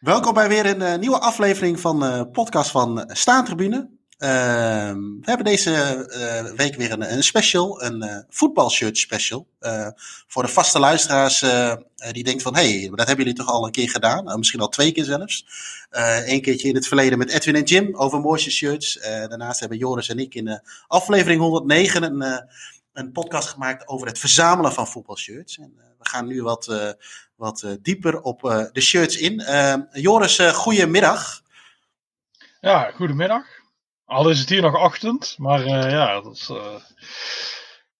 Welkom bij weer een uh, nieuwe aflevering van de uh, podcast van Staantribune. Ehm, we hebben deze uh, week weer een, een special, een uh, voetbalshirt special. Uh, voor de vaste luisteraars die denken van, hé, hey, dat hebben jullie toch al een keer gedaan? misschien al twee keer zelfs. Eén keertje in het verleden met Edwin en Jim over mooiste shirts. daarnaast hebben Joris en ik in aflevering 109 een, een podcast gemaakt over het verzamelen van voetbalshirts. En we gaan nu wat, wat dieper op de shirts in. Joris, goedemiddag. Ja, goedemiddag. Al is het hier nog ochtend, maar uh, ja, dat is, uh,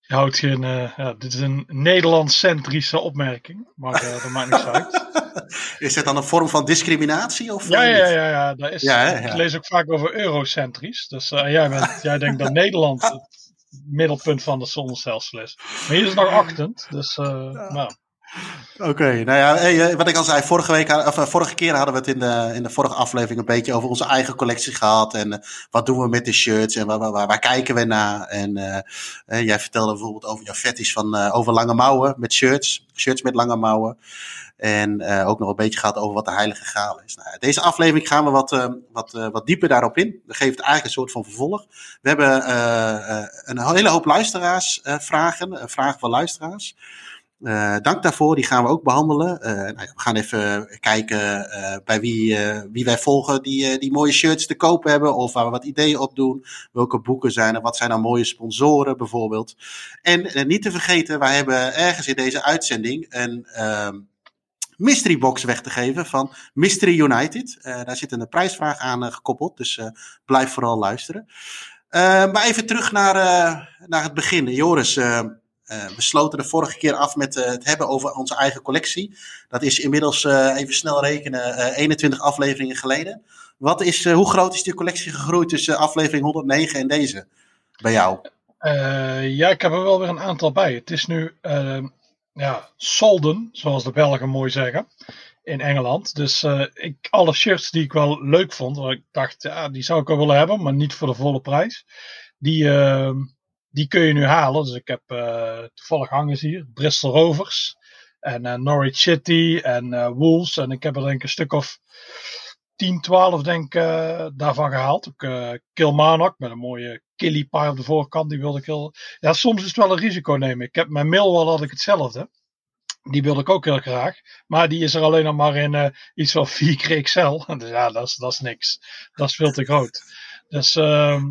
je houdt geen. Uh, ja, dit is een Nederlands-centrische opmerking, maar dat maakt niks uit. Is dit dan een vorm van discriminatie? Of ja, ja, ja, ja, dat is, ja, ja. Ik lees ook vaak over eurocentrisch. Dus jij, bent, jij denkt dat Nederland het middelpunt van de zonnestelsel is. Maar hier is het nog ochtend, dus nou. Oké, nou ja, eh, wat ik al zei, vorige, week, of, eh, vorige keer hadden we het in de, in de vorige aflevering een beetje over onze eigen collectie gehad. En uh, wat doen we met de shirts en waar, waar, waar kijken we naar? En uh, jij vertelde bijvoorbeeld over jouw fetish van over lange mouwen met shirts. Shirts met lange mouwen. En ook nog een beetje gehad over wat de heilige graal is. Nou, deze aflevering gaan we wat, wat, wat dieper daarop in. We geven het eigenlijk een soort van vervolg. We hebben een hele hoop luisteraars vragen, van luisteraars. Uh, dank daarvoor, die gaan we ook behandelen. Uh, nou we gaan even kijken uh, bij wie, wie wij volgen die, die mooie shirts te koop hebben. Of waar we wat ideeën op doen. Welke boeken zijn er? Wat zijn nou mooie sponsoren bijvoorbeeld? En niet te vergeten, wij hebben ergens in deze uitzending een ehm, mystery box weg te geven van Mystery United. daar zit een prijsvraag aan gekoppeld, dus blijf vooral luisteren. maar even terug naar, naar het begin. Joris, we sloten de vorige keer af met het hebben over onze eigen collectie. Dat is inmiddels, even snel rekenen, 21 afleveringen geleden. Wat is, hoe groot is die collectie gegroeid tussen aflevering 109 en deze bij jou? ja, ik heb er wel weer een aantal bij. Het is nu ja, solden, zoals de Belgen mooi zeggen, in Engeland. Dus ik, alle shirts die ik wel leuk vond, waar ik dacht, ja, die zou ik wel willen hebben, maar niet voor de volle prijs. Die ehm, die kun je nu halen. Dus ik heb uh, toevallig hangen hier Bristol Rovers en uh, Norwich City en Wolves. En ik heb er denk ik een stuk of 10, 12 denk daarvan gehaald. Ook Kilmarnock met een mooie killie pie op de voorkant. Die wilde ik heel... Ja, soms is het wel een risico nemen. Ik heb mijn Millwall had ik hetzelfde. Die wilde ik ook heel graag. Maar die is er alleen nog maar in iets van 4 keer XL. Dus ja, dat is, dat is niks. Dat is veel te groot. Dus... Uh,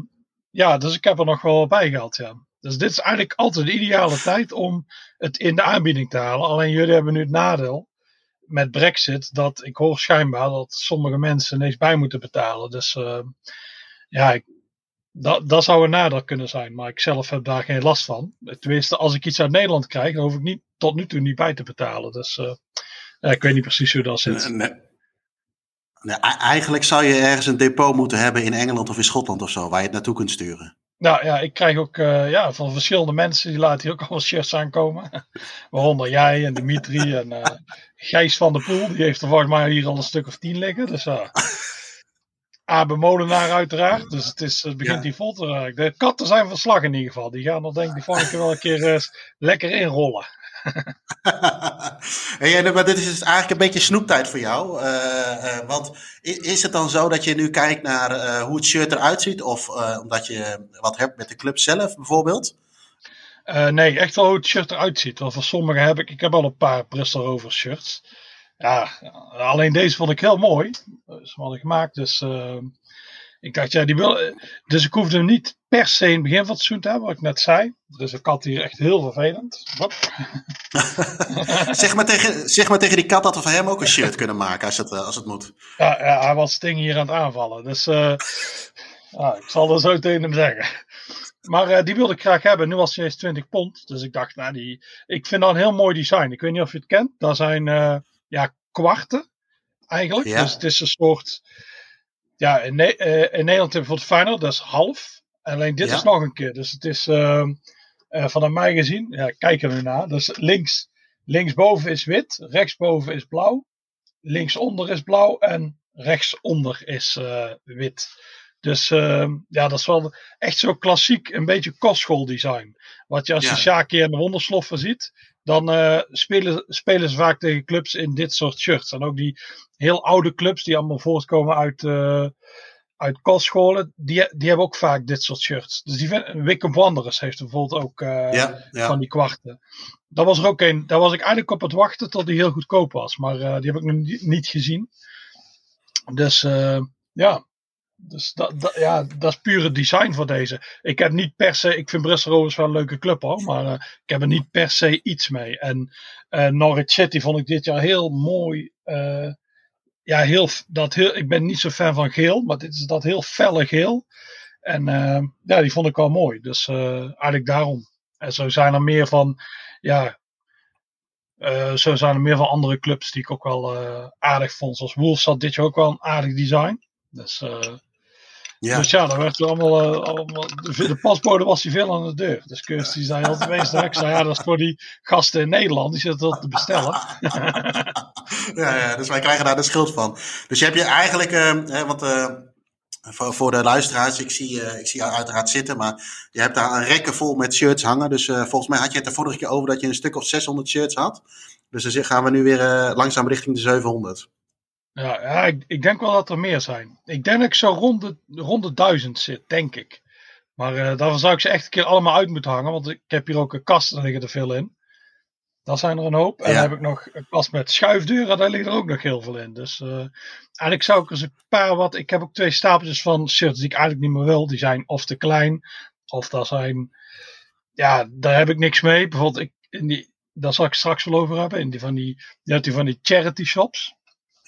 ja, dus ik heb er nog wel bij gehad, ja. Dus dit is eigenlijk altijd de ideale tijd om het in de aanbieding te halen. Alleen jullie hebben nu het nadeel met Brexit dat ik hoor schijnbaar dat sommige mensen niks bij moeten betalen. Dus uh, ja, ik, dat, dat zou een nadeel kunnen zijn. Maar ik zelf heb daar geen last van. Tenminste, als ik iets uit Nederland krijg, dan hoef ik niet, tot nu toe niet bij te betalen. Dus uh, ja, ik weet niet precies hoe dat zit. Nee, nou, eigenlijk zou je ergens een depot moeten hebben in Engeland of in Schotland of zo, waar je het naartoe kunt sturen. Nou ja, ik krijg ook uh, ja, van verschillende mensen, die laten hier ook allemaal shirts aankomen. Waaronder jij en Dimitri en uh, Gijs van der Poel, die heeft er volgens mij hier al een stuk of tien liggen. Dus uh, Abe Molenaar uiteraard, dus het, is, het begint ja. hier vol te raken. De katten zijn van slag in ieder geval, die gaan er denk ik de volgende keer wel een keer lekker inrollen. hey, maar dit is dus eigenlijk een beetje snoeptijd voor jou. Uh, uh, want is het dan zo dat je nu kijkt naar hoe het shirt eruit ziet? Of omdat je wat hebt met de club zelf bijvoorbeeld? nee, echt wel hoe het shirt eruit ziet. Want voor sommigen heb ik, ik heb al een paar Bristol Rovers shirts. Ja, alleen deze vond ik heel mooi. Dus wat ik gemaakt. Dus ik dacht, ja, die wil. Dus ik hoefde hem niet per se in het begin van het seizoen te hebben, wat ik net zei. Dus ik had hier echt heel vervelend. zeg, maar tegen, zeg maar tegen die kat dat we van hem ook een shirt kunnen maken als het, als het moet. Ja, ja hij was Sting hier aan het aanvallen. Dus uh, ja, ik zal dat zo tegen hem zeggen. Maar uh, die wilde ik graag hebben. Nu was hij eens 20 pond. Dus ik dacht, nou, die, ik vind dat een heel mooi design. Ik weet niet of je het kent. Dat zijn uh, ja, kwarten eigenlijk. Ja. Dus het is een soort ja, in, ne uh, in Nederland hebben we het Feyenoord, dat is half. Alleen dit is nog een keer. Dus het is uh, uh, vanuit mij gezien, ja, kijk er nu naar. Dus links, linksboven is wit, rechtsboven is blauw, linksonder is blauw en rechtsonder is uh, wit. Dus uh, ja, dat is wel echt zo klassiek, een beetje kostschooldesign. Wat je als ja. je Shaki en de Wondersloffen ziet, dan uh, spelen, spelen ze vaak tegen clubs in dit soort shirts. En ook die heel oude clubs die allemaal voortkomen uit, uh, uit kostscholen, die, die hebben ook vaak dit soort shirts. Dus die Wickham Wanderers heeft bijvoorbeeld ook uh, ja, ja. van die kwarten. Dat was er ook een. Daar was ik eigenlijk op het wachten tot die heel goedkoop was. Maar die heb ik nog niet gezien. Dus ja, dus dat, ja, dat is pure design voor deze. Ik heb niet per se, ik vind Bristol Rovers wel een leuke club hoor, maar uh, ik heb er niet per se iets mee. En uh, Norwich City vond ik dit jaar heel mooi. Uh, ja, heel, dat heel, ik ben niet zo fan van geel, maar dit is dat heel felle geel. En ja, die vond ik wel mooi. Dus eigenlijk daarom. En zo zijn er meer van, ja, zo zijn er meer van andere clubs die ik ook wel aardig vond. Zoals Wolves had dit jaar ook wel een aardig design. Dus ja. Dus ja, dan werd er allemaal, uh, allemaal de, pasbode was hij veel aan de deur. Dus Kust die zei altijd meestal, ik zei ja, dat is voor die gasten in Nederland, die zitten dat te bestellen. ja, ja, dus wij krijgen daar de schuld van. Dus je hebt je eigenlijk, uh, want uh, voor, voor, de luisteraars, ik zie, ik zie jou uiteraard zitten, maar je hebt daar een rekken vol met shirts hangen. Dus volgens mij had je het de vorige keer over dat je een stuk of 600 shirts had. Dus dan gaan we nu weer langzaam richting de 700. Ja, ja ik, ik, denk wel dat er meer zijn. Ik denk dat ik zo rond de, rond de duizend zit, denk ik. Maar uh, daarvan zou ik ze echt een keer allemaal uit moeten hangen. Want ik heb hier ook een kast, daar liggen er veel in. Daar zijn er een hoop. En dan heb ik nog een kast met schuifdeuren, daar liggen er ook nog heel veel in. Dus uh, eigenlijk zou ik er eens een paar wat... Ik heb ook twee stapeltjes van shirts die ik eigenlijk niet meer wil. Die zijn of te klein, of dat zijn... Ja, daar heb ik niks mee. Bijvoorbeeld, ik, in die, daar zal ik straks wel over hebben. In die van die, die van die charity shops.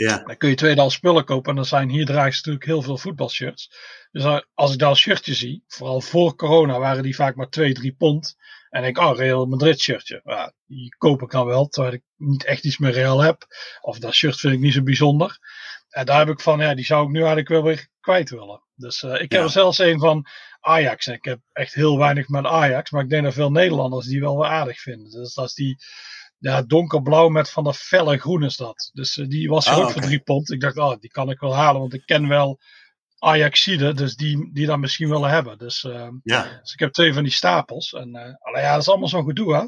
Ja. Dan kun je tweedehands spullen kopen. En dan zijn hier draagt natuurlijk heel veel voetbalshirts. Dus als ik daar een shirtje zie, vooral voor corona waren die vaak maar 2, 3 pond. En ik, oh, Real Madrid shirtje. Ja, die koop ik dan wel, terwijl ik niet echt iets met Real heb. Of dat shirt vind ik niet zo bijzonder. En daar heb ik van, ja, die zou ik nu eigenlijk wel weer kwijt willen. Dus uh, ik heb er zelfs een van Ajax. En ik heb echt heel weinig met Ajax. Maar ik denk dat veel Nederlanders die wel weer aardig vinden. Dus dat is die ja, donkerblauw met van de felle groen is dat. Dus uh, die was er oh, ook voor drie pond. Ik dacht, oh, die kan ik wel halen, want ik ken wel Ajaxide, dus die, die dan misschien willen hebben. Dus, uh, ja. dus ik heb twee van die stapels. En uh, ja, dat is allemaal zo'n gedoe, hè.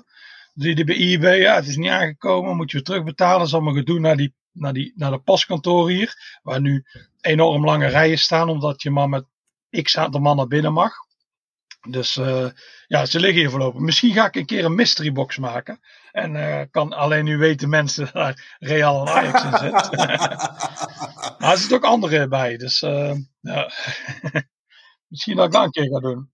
Die, die bij eBay, ja, het is niet aangekomen, moet je weer terugbetalen. Dat is allemaal gedoe naar, die, naar, die, naar de postkantoor hier, waar nu enorm lange rijen staan, omdat je maar met x aantal man naar binnen mag. Dus uh, ja, ze liggen hier voorlopig. Misschien ga ik een keer een mystery box maken. En uh, kan alleen nu weten mensen daar Real en Ajax in zit. maar er zitten ook andere bij. Dus uh, ja. misschien dat ik dat een keer ga doen.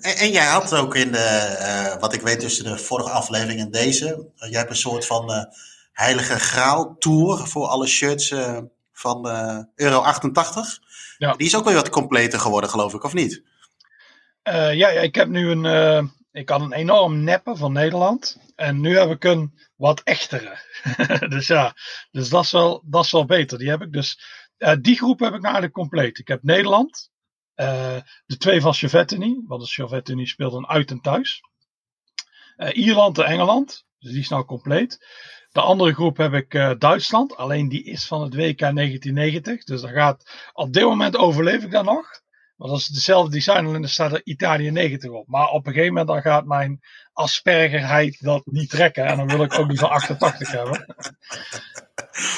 En, en, jij had ook in de, wat ik weet tussen de vorige aflevering en deze. jij hebt een soort van heilige graal tour voor alle shirts van Euro 88. Ja. Die is ook weer wat completer geworden geloof ik, of niet? Uh, ja, ik heb nu een. Uh, ik had een enorm neppe van Nederland. En nu heb ik een wat echtere. dus ja, dus dat is, wel, dat is wel beter. Die heb ik dus. Uh, die groep heb ik nou eigenlijk compleet. Ik heb Nederland. de twee van Chauvettini. Want de Chauvettini speelt dan uit en thuis. Ierland en Engeland. Dus die is nou compleet. De andere groep heb ik Duitsland. Alleen die is van het WK 1990. Dus dat gaat. Op dit moment overleef ik dat nog. Want als het dezelfde design dan staat er Italië 90 op. Maar op een gegeven moment dan gaat mijn aspergerheid dat niet trekken. En dan wil ik ook die van 88 hebben.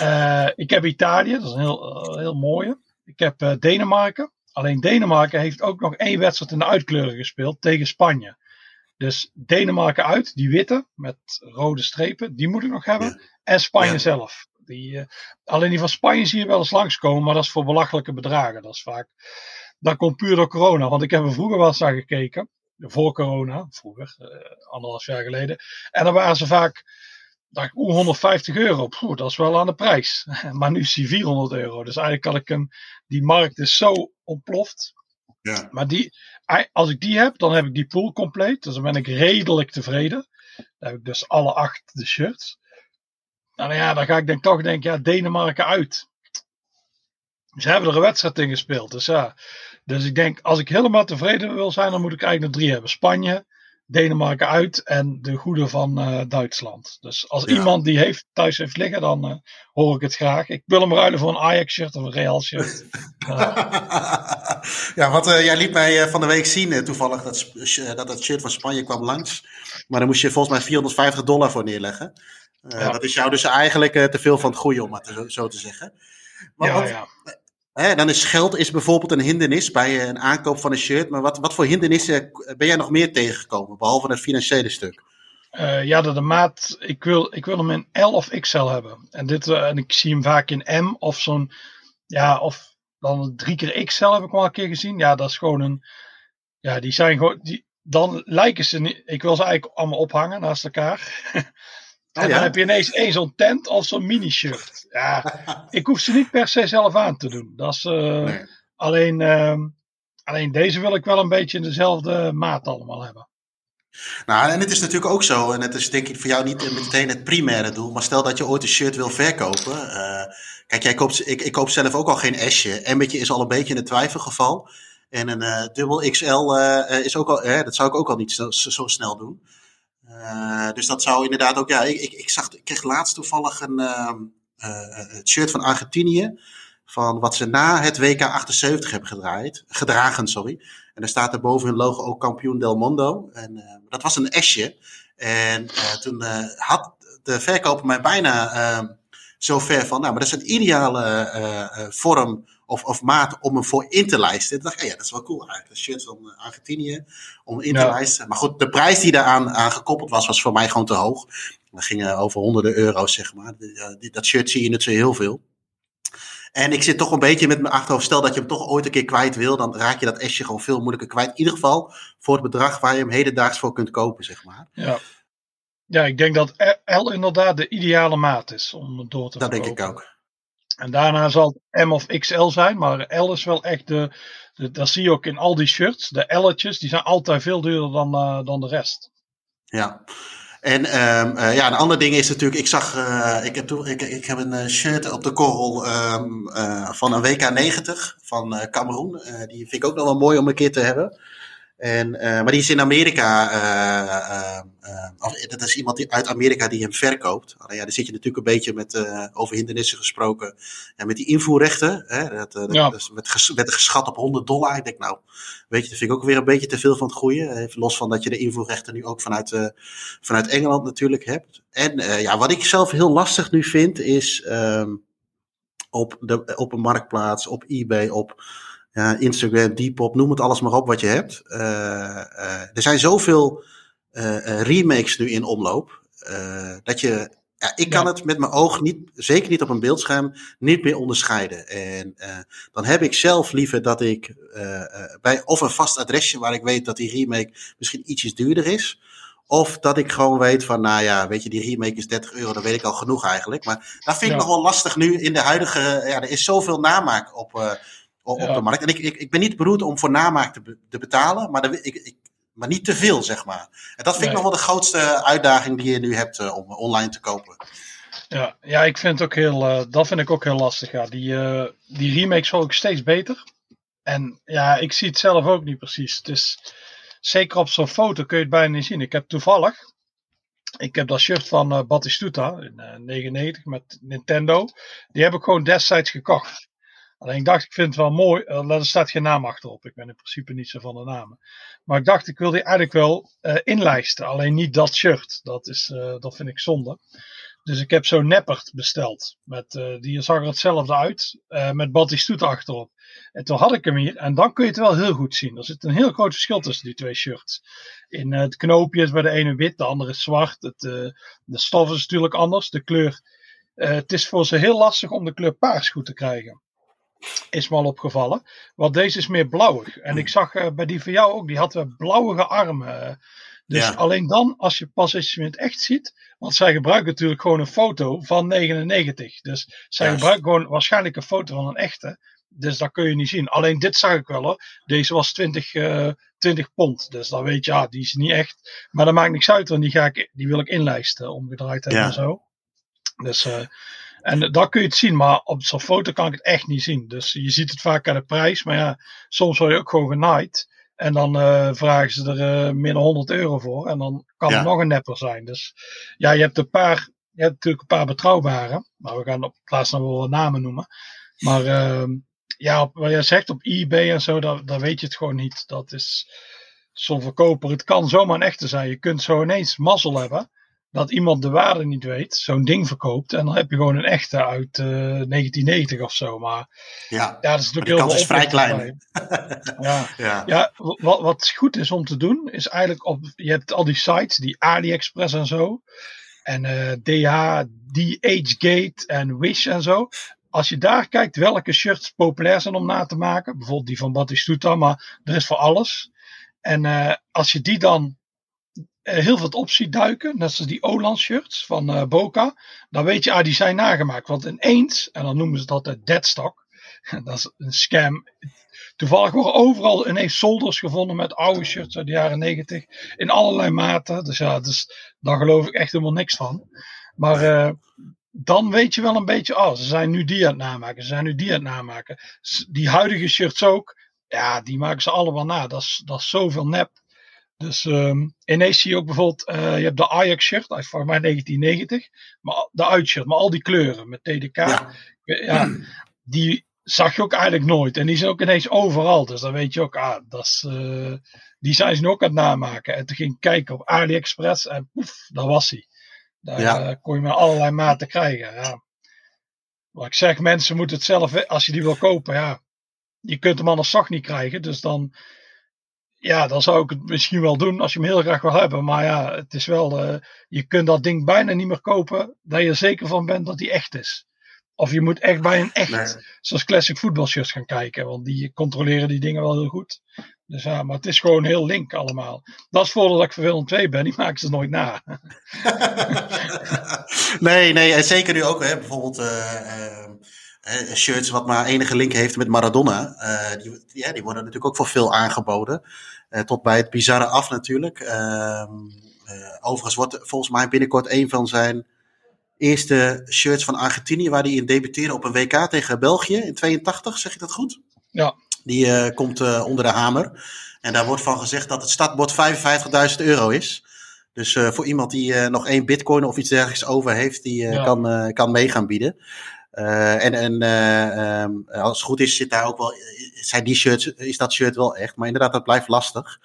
Uh, ik heb Italië, dat is een heel, uh, heel mooie. Ik heb uh, Denemarken. Alleen Denemarken heeft ook nog één wedstrijd in de uitkleuren gespeeld tegen Spanje. Dus Denemarken uit, die witte met rode strepen, die moet ik nog hebben. Ja. En Spanje ja. zelf. Die, alleen die van Spanje zie je wel eens langskomen, maar dat is voor belachelijke bedragen. Dat is vaak dat komt puur door corona. Want ik heb er vroeger wel eens naar gekeken. Voor corona, vroeger, uh, anderhalf jaar geleden. En dan waren ze vaak, dacht ik, 150 euro. Dat is wel aan de prijs. maar nu is die 400 euro. Dus eigenlijk kan ik hem, die markt is zo ontploft. Ja. Maar die, als ik die heb, dan heb ik die pool compleet. Dus dan ben ik redelijk tevreden. Dan heb ik dus alle acht de shirts. Nou ja, dan ga ik denk toch denken, ja, Denemarken uit. Ze hebben er een wedstrijd in gespeeld. Dus ja. Dus ik denk, als ik helemaal tevreden wil zijn, dan moet ik eigenlijk nog drie hebben. Spanje, Denemarken uit en de goede van uh, Duitsland. Dus als Ja. iemand die heeft, thuis heeft liggen, dan eh, hoor ik het graag. Ik wil hem ruilen voor een Ajax-shirt of een Real-shirt. ja, wat eh, jij liet mij eh, van de week zien, eh, toevallig, dat, dat dat shirt van Spanje kwam langs. Maar daar moest je volgens mij 450 dollar voor neerleggen. Eh, Ja. Dat is jou dus eigenlijk eh, te veel van het goede, om maar te, zo, te zeggen. Maar ja, wat, ja. Dan is geld is bijvoorbeeld een hindernis bij eh, een aankoop van een shirt. Maar wat, wat voor hindernissen ben jij nog meer tegengekomen, behalve het financiële stuk? Eh, ja, de, maat, ik wil, ik wil hem in L of XL hebben. En, dit, eh, en ik zie hem vaak in M of zo'n, ja, of dan drie keer XL heb ik wel een keer gezien. Ja, dat is gewoon een, ja, die zijn gewoon, die, dan lijken ze niet, ik wil ze eigenlijk allemaal ophangen naast elkaar. en ja? dan heb je ineens één zo'n tent of zo'n mini-shirt. Ja, ik hoef ze niet per se zelf aan te doen. Dat is, eh, Nee. alleen, ehm, alleen deze wil ik wel een beetje in dezelfde maat allemaal hebben. Nou, en het is natuurlijk ook zo, en het is denk ik voor jou niet meteen het primaire doel, maar stel dat je ooit een shirt wil verkopen. eh, kijk, jij koopt, ik, ik koop zelf ook al geen S'je. Emmetje is al een beetje een twijfelgeval. En een eh, dubbel XL is ook al, dat zou ik ook al niet zo, zo snel doen. Eh, dus dat zou inderdaad ook, ja, ik, ik, ik, zag, ik kreeg laatst toevallig een ehm, eh, het shirt van Argentinië. Van wat ze na het WK 78 hebben gedraaid, gedragen. Sorry. En daar staat er boven hun logo ook kampioen Del Mondo. En eh, dat was een S'je. En eh, toen had de verkoper mij bijna eh, zo ver van, nou, maar dat is een ideale vorm of, of maat om hem voor in te lijsten. Toen dacht ik, ja, dat is wel cool eigenlijk. Een shirt van eh, Argentinië om in te Ja. lijsten. Maar goed, de prijs die daaraan aan gekoppeld was, was voor mij gewoon te hoog. Dat ging over honderden euro's, zeg maar. Dat shirt zie je niet zo heel veel. En ik zit toch een beetje met mijn achterhoofd. Stel dat je hem toch ooit een keer kwijt wil, dan raak je dat S'je gewoon veel moeilijker kwijt. In ieder geval voor het bedrag waar je hem hedendaags voor kunt kopen, zeg maar. Ja. Ja, ik denk dat L inderdaad de ideale maat is om door te Dat denk ik ook. En daarna zal het M of XL zijn, maar L is wel echt de, dat zie je ook in al die shirts. De L'tjes, die zijn altijd veel duurder dan, eh, dan de rest. Ja. En ehm, eh, ja, een ander ding is natuurlijk, ik zag, eh, ik, heb toen, ik, ik heb een shirt op de korrel ehm, eh, van een WK 90 van Cameroen. Die vind ik ook nog wel mooi om een keer te hebben. En, eh, maar die is in Amerika, eh, of, dat is iemand die, uit Amerika die hem verkoopt. Alleen ja, daar zit je natuurlijk een beetje met, eh, over hindernissen gesproken. En met die invoerrechten, hè, dat, eh, dat, Ja. dat werd, ges- werd geschat op 100 dollar. Ik denk nou, weet je, dat vind ik ook weer een beetje te veel van het goede. Even los van dat je de invoerrechten nu ook vanuit, eh, vanuit Engeland natuurlijk hebt. En eh, ja, wat ik zelf heel lastig nu vind, is ehm, op, de, op een marktplaats, op eBay, op ja, Instagram, Depop, noem het alles maar op wat je hebt. Eh, eh, er zijn zoveel eh, remakes nu in omloop, dat je, ja, ik kan Ja. het met mijn oog niet, zeker niet op een beeldscherm, niet meer onderscheiden. En dan heb ik zelf liever dat ik bij of een vast adresje waar ik weet dat die remake misschien ietsjes duurder is. Of dat ik gewoon weet van, nou ja, weet je, die remake is 30 euro, dan weet ik al genoeg eigenlijk. Maar dat vind ik Ja. nog wel lastig nu in de huidige, ja, er is zoveel namaak op, op, Ja. de markt. En ik, ik, ik ben niet beroerd om voor namaak te, be- te betalen, maar, ik, ik, maar niet te veel, zeg maar. En dat vind ik nog wel de grootste uitdaging die je nu hebt eh, om online te kopen. Ja, ja ik vind het ook heel, eh, dat vind ik ook heel lastig. Ja. Die, eh, die remakes worden ook steeds beter. En ja, ik zie het zelf ook niet precies. Het is, zeker op zo'n foto kun je het bijna niet zien. Ik heb toevallig, ik heb dat shirt van eh Batistuta in eh 99 met Nintendo. Die heb ik gewoon destijds gekocht. Alleen ik dacht, ik vind het wel mooi. eh, er staat geen naam achterop. Ik ben in principe niet zo van de namen. Maar ik dacht, ik wil die eigenlijk wel eh, inlijsten. Alleen niet dat shirt. Dat, is, eh, dat vind ik zonde. Dus ik heb zo'n neppert besteld. Met, die zag er hetzelfde uit. eh, met Batistuta achterop. En toen had ik hem hier. En dan kun je het wel heel goed zien. Er zit een heel groot verschil tussen die twee shirts. In het knoopje is bij de ene wit, de andere zwart. Het, de stof is natuurlijk anders. De kleur. het is voor ze heel lastig om de kleur paars goed te krijgen. Is me al opgevallen. Want deze is meer blauwig. En ik zag eh, bij die van jou ook. Die had wel blauwige armen. eh. Dus Ja. alleen dan, als je pas eens in het echt ziet. Want zij gebruiken natuurlijk gewoon een foto van 99. Dus zij Juist. gebruiken gewoon waarschijnlijk een foto van een echte. Dus dat kun je niet zien. Alleen dit zag ik wel hoor. Deze was 20, eh 20 pond. Dus dan weet je, ja, die is niet echt. Maar dat maakt niks uit, want die, ga ik, die wil ik inlijsten. Omgedraaid hebben Ja. en zo. Dus, eh, en daar kun je het zien, maar op zo'n foto kan ik het echt niet zien. Dus je ziet het vaak aan de prijs. Maar ja, soms word je ook gewoon genaaid. En dan vragen ze er meer dan 100 euro voor. En dan kan ja. het nog een nepper zijn. Dus ja, je hebt een paar, je hebt natuurlijk een paar betrouwbare. Maar we gaan op plaats nog wel namen noemen. Maar ehm, ja, wat jij zegt op eBay en zo, dan, dan weet je het gewoon niet. Dat is zo'n verkoper. Het kan zomaar een echte zijn. Je kunt zo ineens mazzel hebben dat iemand de waarde niet weet, zo'n ding verkoopt. En dan heb je gewoon een echte uit uh, eh, 1990 of zo. Maar ja, dat is natuurlijk heel veel. is vrij klein. ja, ja. ja wat, wat goed is om te doen, is eigenlijk op. Je hebt al die sites, die AliExpress en zo. En uh, DH, DHgate en Wish en zo. Als je daar kijkt welke shirts populair zijn om na te maken, bijvoorbeeld die van Batistuta, maar er is voor alles. En uh, als je die dan heel veel op ziet duiken, net zoals die Olan shirts van uh, Boca, dan weet je, ah, die zijn nagemaakt. Want ineens, en dan noemen ze dat de deadstock, dat is een scam. Toevallig worden overal ineens solders gevonden met oude shirts uit de jaren negentig, in allerlei maten. Dus ja, dus, daar geloof ik echt helemaal niks van. Maar dan weet je wel een beetje, oh, ze zijn nu die aan het namaken, ze zijn nu die aan het namaken. Die huidige shirts ook, ja, die maken ze allemaal na. Dat is, dat is zoveel nep. Dus um, ineens zie je ook bijvoorbeeld, uh, je hebt de Ajax shirt uit voor mij 1990, maar de uitshirt, maar al die kleuren met TDK, ja. ja. die zag je ook eigenlijk nooit. En die zijn ook ineens overal. Dus dan weet je ook, ah, dat is, uh, die zijn ze nu ook aan het namaken. En toen ging ik kijken op AliExpress en poef, daar was hij. Daar ja. uh, kon je maar allerlei maten krijgen. Ja. Wat ik zeg, mensen moeten het zelf, als je die wil kopen, ja, je kunt hem anders zacht niet krijgen. Dus dan, ja, dan zou ik het misschien wel doen als je hem heel graag wil hebben. Maar ja, het is wel, uh, je kunt dat ding bijna niet meer kopen. Dat je er zeker van bent dat hij echt is. Of je moet echt bij een echt, zoals classic voetbalshirts gaan kijken. Want die controleren die dingen wel heel goed. Dus ja, maar het is gewoon heel link allemaal. Dat is voordat ik vervelend 2 ben, die maken ze nooit na. nee, nee, en zeker nu ook, hè, bijvoorbeeld uh, uh, shirts wat maar enige link heeft met Maradona. Uh, die, ja, die worden natuurlijk ook voor veel aangeboden. tot bij het bizarre af natuurlijk. Ehm, overigens wordt volgens mij binnenkort een van zijn eerste shirts van Argentinië, waar hij in debuteerde op een WK tegen België in 82, zeg je dat goed? Ja. Die komt onder de hamer. En daar wordt van gezegd dat het startbord 55.000 euro is. Dus voor iemand die nog één bitcoin of iets dergelijks over heeft, die ja. kan, kan mee gaan bieden. En en um, als het goed is, zit daar ook wel, zijn die shirts, is dat shirt wel echt. Maar inderdaad, dat blijft lastig.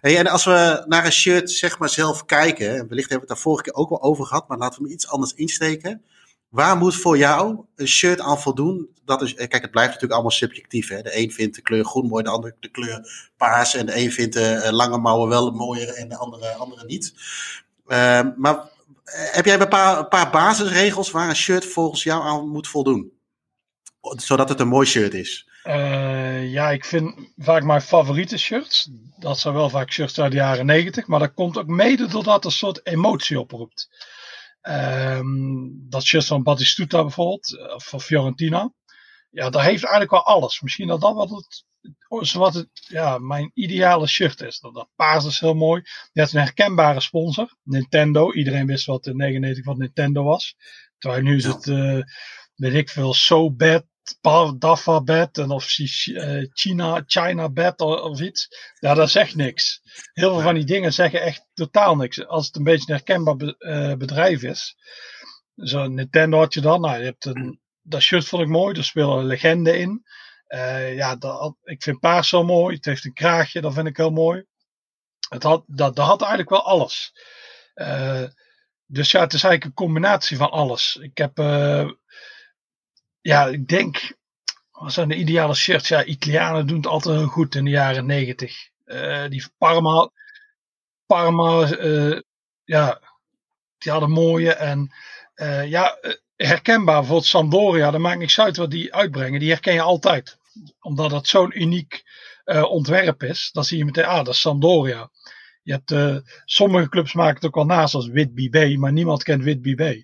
En als we naar een shirt zeg maar zelf kijken, en wellicht hebben we het daar vorige keer ook wel over gehad, maar laten we hem iets anders insteken. Waar moet voor jou een shirt aan voldoen? Dat is, kijk, het blijft natuurlijk allemaal subjectief. Hè? De een vindt de kleur groen mooi, de ander de kleur paars. En de een vindt de eh, lange mouwen wel mooier en de andere, andere niet. Uh, maar eh, heb jij een paar, paar basisregels waar een shirt volgens jou aan moet voldoen? Zodat het een mooi shirt is. Uh, ja, ik vind vaak mijn favoriete shirts. Dat zijn wel vaak shirts uit de jaren negentig. Maar dat komt ook mede doordat het een soort emotie oproept. Um, dat shirt van Batistuta bijvoorbeeld, eh, van Fiorentina. Ja, daar heeft eigenlijk wel alles. Misschien dat dat wat het, wat het ja, mijn ideale shirt is. Dat, dat paars is heel mooi. Hebt een herkenbare sponsor, Nintendo. Iedereen wist wat de 99 van Nintendo was. Terwijl nu is het, uh, weet ik veel, So Bad Dafabet en of uh, China, China Bed of, iets. Ja, dat zegt niks. Heel veel van die dingen zeggen echt totaal niks. Als het een beetje een herkenbaar uh, bedrijf is. Zo Nintendo had je dan. Nou, je hebt een, dat shirt vond ik mooi. Daar spelen legende in. Uh, ja, dat, ik vind paars zo mooi. Het heeft een kraagje, dat vind ik heel mooi. Het had, dat, dat had eigenlijk wel alles. dus ja, het is eigenlijk een combinatie van alles. Ik heb ja, ik denk, wat zijn de ideale shirts? Ja, Italianen doen het altijd heel goed in de jaren negentig. Die Parma, Parma, ja, die hadden mooie en ja, herkenbaar. voor het Sampdoria, dat maakt niks uit wat die uitbrengen. Die herken je altijd. Omdat het zo'n uniek ontwerp is. Dan zie je meteen, ah, dat is Sampdoria. Je hebt, sommige clubs maken het ook wel naast als Wit BB, maar niemand kent Wit BB.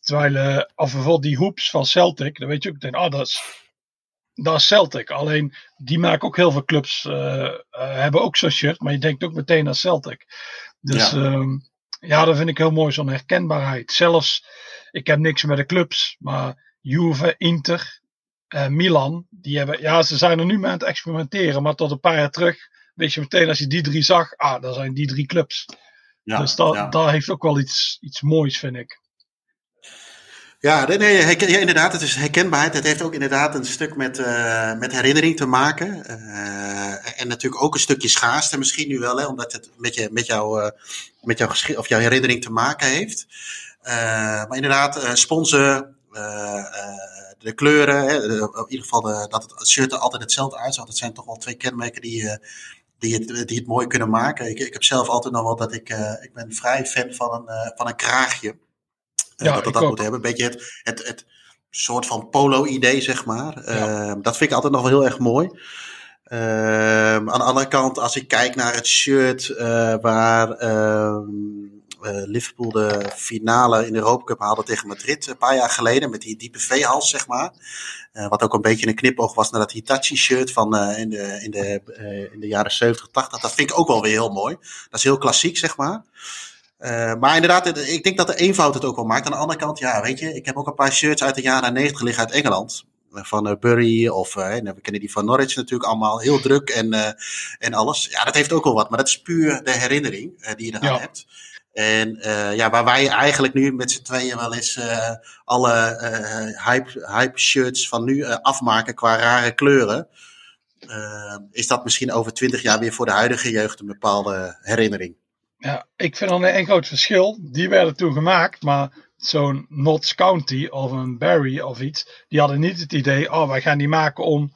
Terwijl, uh, of bijvoorbeeld die hoops van Celtic, dan weet je ook meteen, ah, dat is, dat is Celtic. Alleen, die maken ook heel veel clubs, hebben ook zo'n shirt, maar je denkt ook meteen aan Celtic. Dus ja, um, ja dat vind ik heel mooi, zo'n herkenbaarheid. Zelfs, ik heb niks met de clubs, maar Juve, Inter, Milan, die hebben, ja, ze zijn er nu mee aan het experimenteren, maar tot een paar jaar terug weet je meteen als je die drie zag, ah, dat zijn die drie clubs. Ja, dus dat, ja. dat heeft ook wel iets, iets moois, vind ik. Ja, nee, ja, inderdaad, het is herkenbaarheid. Het heeft ook inderdaad een stuk met, uh, met herinnering te maken. Uh, en natuurlijk ook een stukje schaarste misschien nu wel, hè, omdat het met, je, met, jou, uh, met jouw, of jouw herinnering te maken heeft. maar inderdaad, sponsoren, de kleuren, hè, in ieder geval de, dat het shirt er altijd hetzelfde uitzag. Dat zijn toch wel twee kenmerken die, die, het, die het mooi kunnen maken. Ik, ik heb zelf altijd nog wel dat ik, ik ben vrij fan van een, van een kraagje. Eh, ja, dat dat moet hebben. Een beetje het, het, het soort van polo-idee, zeg maar. Ehm, dat vind ik altijd nog wel heel erg mooi. Ehm, aan de andere kant, als ik kijk naar het shirt uh, waar uh, Liverpool de finale in de Europa Cup haalde tegen Madrid een paar jaar geleden, met die diepe V-hals, zeg maar. wat ook een beetje een knipoog was naar dat Hitachi-shirt van in, de, in, de, in de jaren 70, 80. Dat vind ik ook wel weer heel mooi. Dat is heel klassiek, zeg maar. Uh, maar inderdaad, ik denk dat de eenvoud het ook wel maakt. Aan de andere kant, ja, weet je, ik heb ook een paar shirts uit de jaren 90 liggen uit Engeland. Van uh, Bury of uh, we kennen die van Norwich natuurlijk allemaal. Heel druk en, en alles. Ja, dat heeft ook wel wat. Maar dat is puur de herinnering die je eraan ja. hebt. En ja, waar wij eigenlijk nu met z'n tweeën wel eens alle hype, hype shirts van nu afmaken qua rare kleuren. is dat misschien over twintig jaar weer voor de huidige jeugd een bepaalde herinnering? Ja, ik vind dan een groot verschil. Die werden toen gemaakt, maar zo'n Notts County of een Barry of iets, die hadden niet het idee, oh, wij gaan die maken om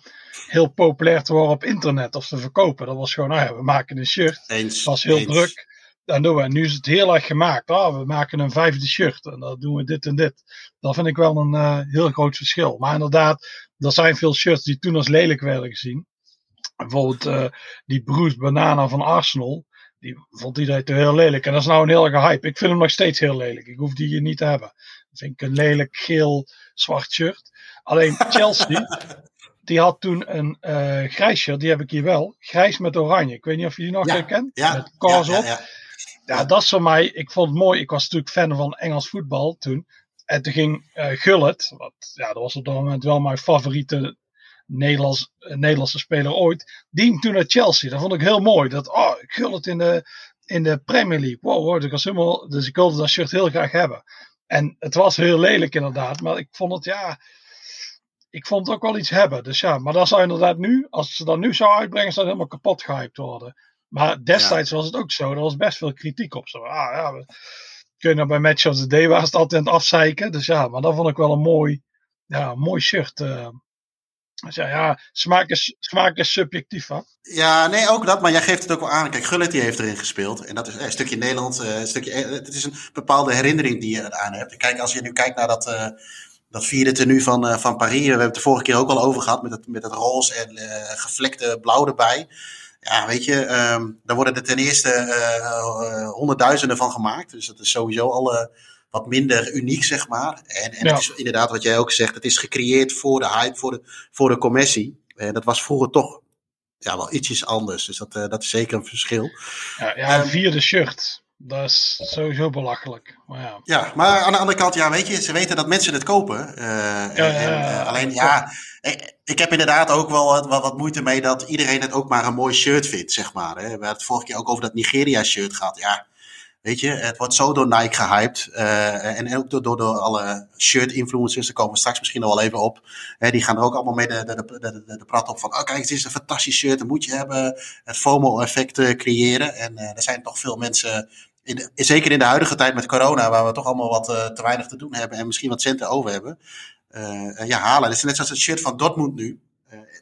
heel populair te worden op internet of te verkopen. Dat was gewoon, nou ja, we maken een shirt. Eens, was heel druk. En doen we. En nu is het heel erg gemaakt. Oh, we maken een vijfde shirt en dan doen we dit en dit. Dat vind ik wel een uh, heel groot verschil. Maar inderdaad, er zijn veel shirts die toen als lelijk werden gezien. Bijvoorbeeld uh, die Bruce Banana van Arsenal die vond iedereen te heel lelijk. En dat is nou een hele hype. Ik vind hem nog steeds heel lelijk. Ik hoef die hier niet te hebben. Dat vind ik een lelijk geel zwart shirt. Alleen Chelsea, die had toen een uh, grijs shirt. Die heb ik hier wel. Grijs met oranje. Ik weet niet of je die nog herkent. Ja, met ja, op. Ja, ja, dat is voor mij. Ik vond het mooi. Ik was natuurlijk fan van Engels voetbal toen. En toen ging uh, Gullit, wat, ja, dat was op dat moment wel mijn favoriete Nederlands, eh, Nederlandse speler ooit. Die toen naar Chelsea. Dat vond ik heel mooi. Dat, oh, ik gul het in de, in de Premier League. Wow, hoor, ik was helemaal, dus ik wilde dat shirt heel graag hebben. En het was heel lelijk inderdaad. Maar ik vond het, ja, ik vond het ook wel iets hebben. Dus ja, maar dat zou inderdaad nu, als ze dat nu zou uitbrengen, zou het helemaal kapot gehyped worden. Maar destijds was het ook zo. Er was best veel kritiek op. Zo, ah, ja, we kunnen bij Match of the Day was het altijd aan het afzeiken. Dus ja, maar dat vond ik wel een mooi, ja, mooi shirt. Uh, dus ja, ja smaak, is, smaak is subjectief. Hè? Ja, nee, ook dat. Maar jij geeft het ook wel aan. Kijk, Gullit die heeft erin gespeeld. En dat is een stukje Nederland. Eh, een stukje, eh, het is een bepaalde herinnering die je eraan hebt. kijk, als je nu kijkt naar dat, uh, dat vierde tenue van, van Paris. We hebben het de vorige keer ook al over gehad. Met het, met het roze en gevlekte blauw erbij. Ja, weet je, um, daar worden er ten eerste honderdduizenden van gemaakt. Dus dat is sowieso al wat minder uniek, zeg maar. En, en het is inderdaad wat jij ook zegt, het is gecreëerd voor de hype, voor de, voor de commissie. En dat was vroeger toch ja, wel ietsjes anders. Dus dat, uh, dat is zeker een verschil. Ja, ja um, vierde shirt. Dat is sowieso belachelijk. Maar ja. ja, maar aan de andere kant, ja, weet je, ze weten dat mensen het kopen. Uh, ja, en, uh, alleen, ja, ik, ik, heb inderdaad ook wel wat, wat, moeite mee dat iedereen het ook maar een mooi shirt vindt, zeg maar. Hè. We hebben het vorige keer ook over dat Nigeria-shirt gehad. Ja, Weet je, het wordt zo door Nike gehyped. Uh, en ook door, door, door alle shirt-influencers. Daar komen we straks misschien nog wel even op. Uh, die gaan er ook allemaal mee de, de, de, de, de prat op van... Oh, kijk, het is een fantastisch shirt. Dat moet je hebben. Het FOMO-effect uh, creëren. En er zijn toch veel mensen... In zeker in de huidige tijd met corona... waar we toch allemaal wat te weinig te doen hebben... en misschien wat centen over hebben... ja, halen. Het is net zoals het shirt van Dortmund nu.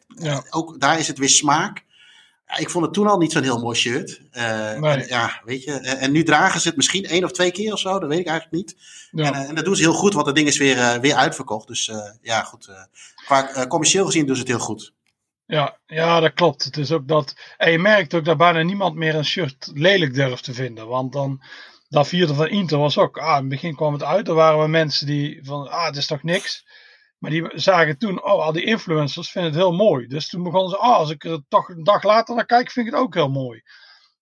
Ja. Ook daar is het weer smaak ik vond het toen al niet zo'n heel mooi shirt. Uh, en, ja, weet je. En, nu dragen ze het misschien één of twee keer of zo. Dat weet ik eigenlijk niet. Ja. En, en, dat doen ze heel goed, want het ding is weer, uh, weer uitverkocht. Dus ja, goed. qua commercieel gezien doen ze het heel goed. Ja, ja, dat klopt. Het is ook dat. En je merkt ook dat bijna niemand meer een shirt lelijk durft te vinden. Want dan. Dat vierde van Inter was ook. Ah, in het begin kwam het uit. Er waren we mensen die van. Ah, het is toch niks. Maar die zagen toen, oh, al die influencers vinden het heel mooi. Dus toen begonnen ze, oh, als ik er toch een dag later naar kijk, vind ik het ook heel mooi.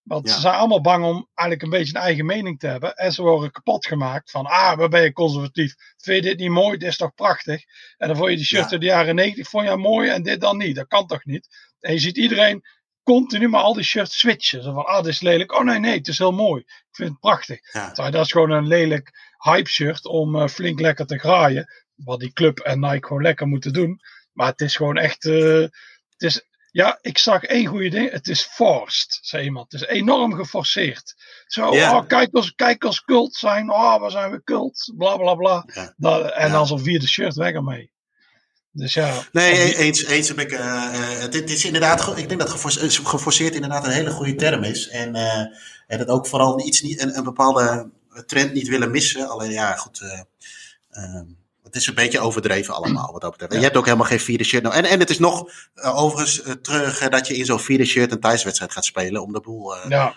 Want ze zijn allemaal bang om eigenlijk een beetje een eigen mening te hebben. En ze worden kapot gemaakt van, ah, waar ben je conservatief? Vind je dit niet mooi? Dit is toch prachtig? En dan vond je die shirt ja. uit de jaren 90, vond je mooi en dit dan niet. Dat kan toch niet? En je ziet iedereen continu maar al die shirts switchen. Zo van, ah, dit is lelijk. Oh nee, nee, het is heel mooi. Ik vind het prachtig. Ja. Dat is gewoon een lelijk hype shirt om eh, flink lekker te graaien. Wat die club en Nike gewoon lekker moeten doen. Maar het is gewoon echt, eh, het is, ja, ik zag één goede ding. Het is forced, zei iemand. Het is enorm geforceerd. Zo, oh, kijk als, kijk als cult zijn. Oh, waar zijn we cult? Bla, bla, bla. Ja. Dat, en Ja. dan zo'n vierde shirt weg ermee. Dus ja. Nee, die- eens, eens heb ik. het, het is inderdaad, ik denk dat geforce- geforceerd inderdaad een hele goede term is. En, eh, en dat ook vooral iets niet, een, een bepaalde trend niet willen missen. Alleen ja, goed. Het is een beetje overdreven allemaal wat dat betreft. En Je hebt ook helemaal geen vierde shirt. Nou, en, en het is nog eh, overigens eh, terug dat je in zo'n vierde shirt een thuiswedstrijd gaat spelen om de boel. eh ja.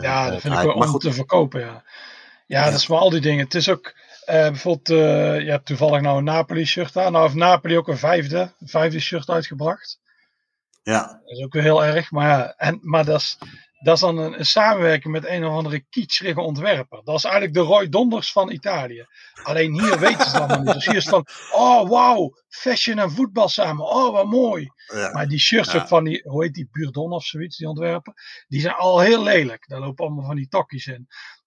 Ja, dat vind ik wel Maar om goed, te verkopen, ja. Ja, dat is maar al die dingen. Het is ook, bijvoorbeeld, je hebt toevallig nou een Napoli-shirt aan. Nou heeft Napoli ook een vijfde, een vijfde shirt uitgebracht. ja, Dat is ook weer heel erg. Maar, ja, en, maar dat, is, dat is dan een, een samenwerking met een of andere kietscherige ontwerper. Dat is eigenlijk de Roy Donders van Italië. Alleen hier weten ze allemaal niet. Dus hier is van, oh wauw, fashion en voetbal samen. Oh, wat mooi. ja. Maar die shirts Ja. ook van die, hoe heet die, Burdon of zoiets, die ontwerpen, die zijn al heel lelijk. Daar lopen allemaal van die tokkies in.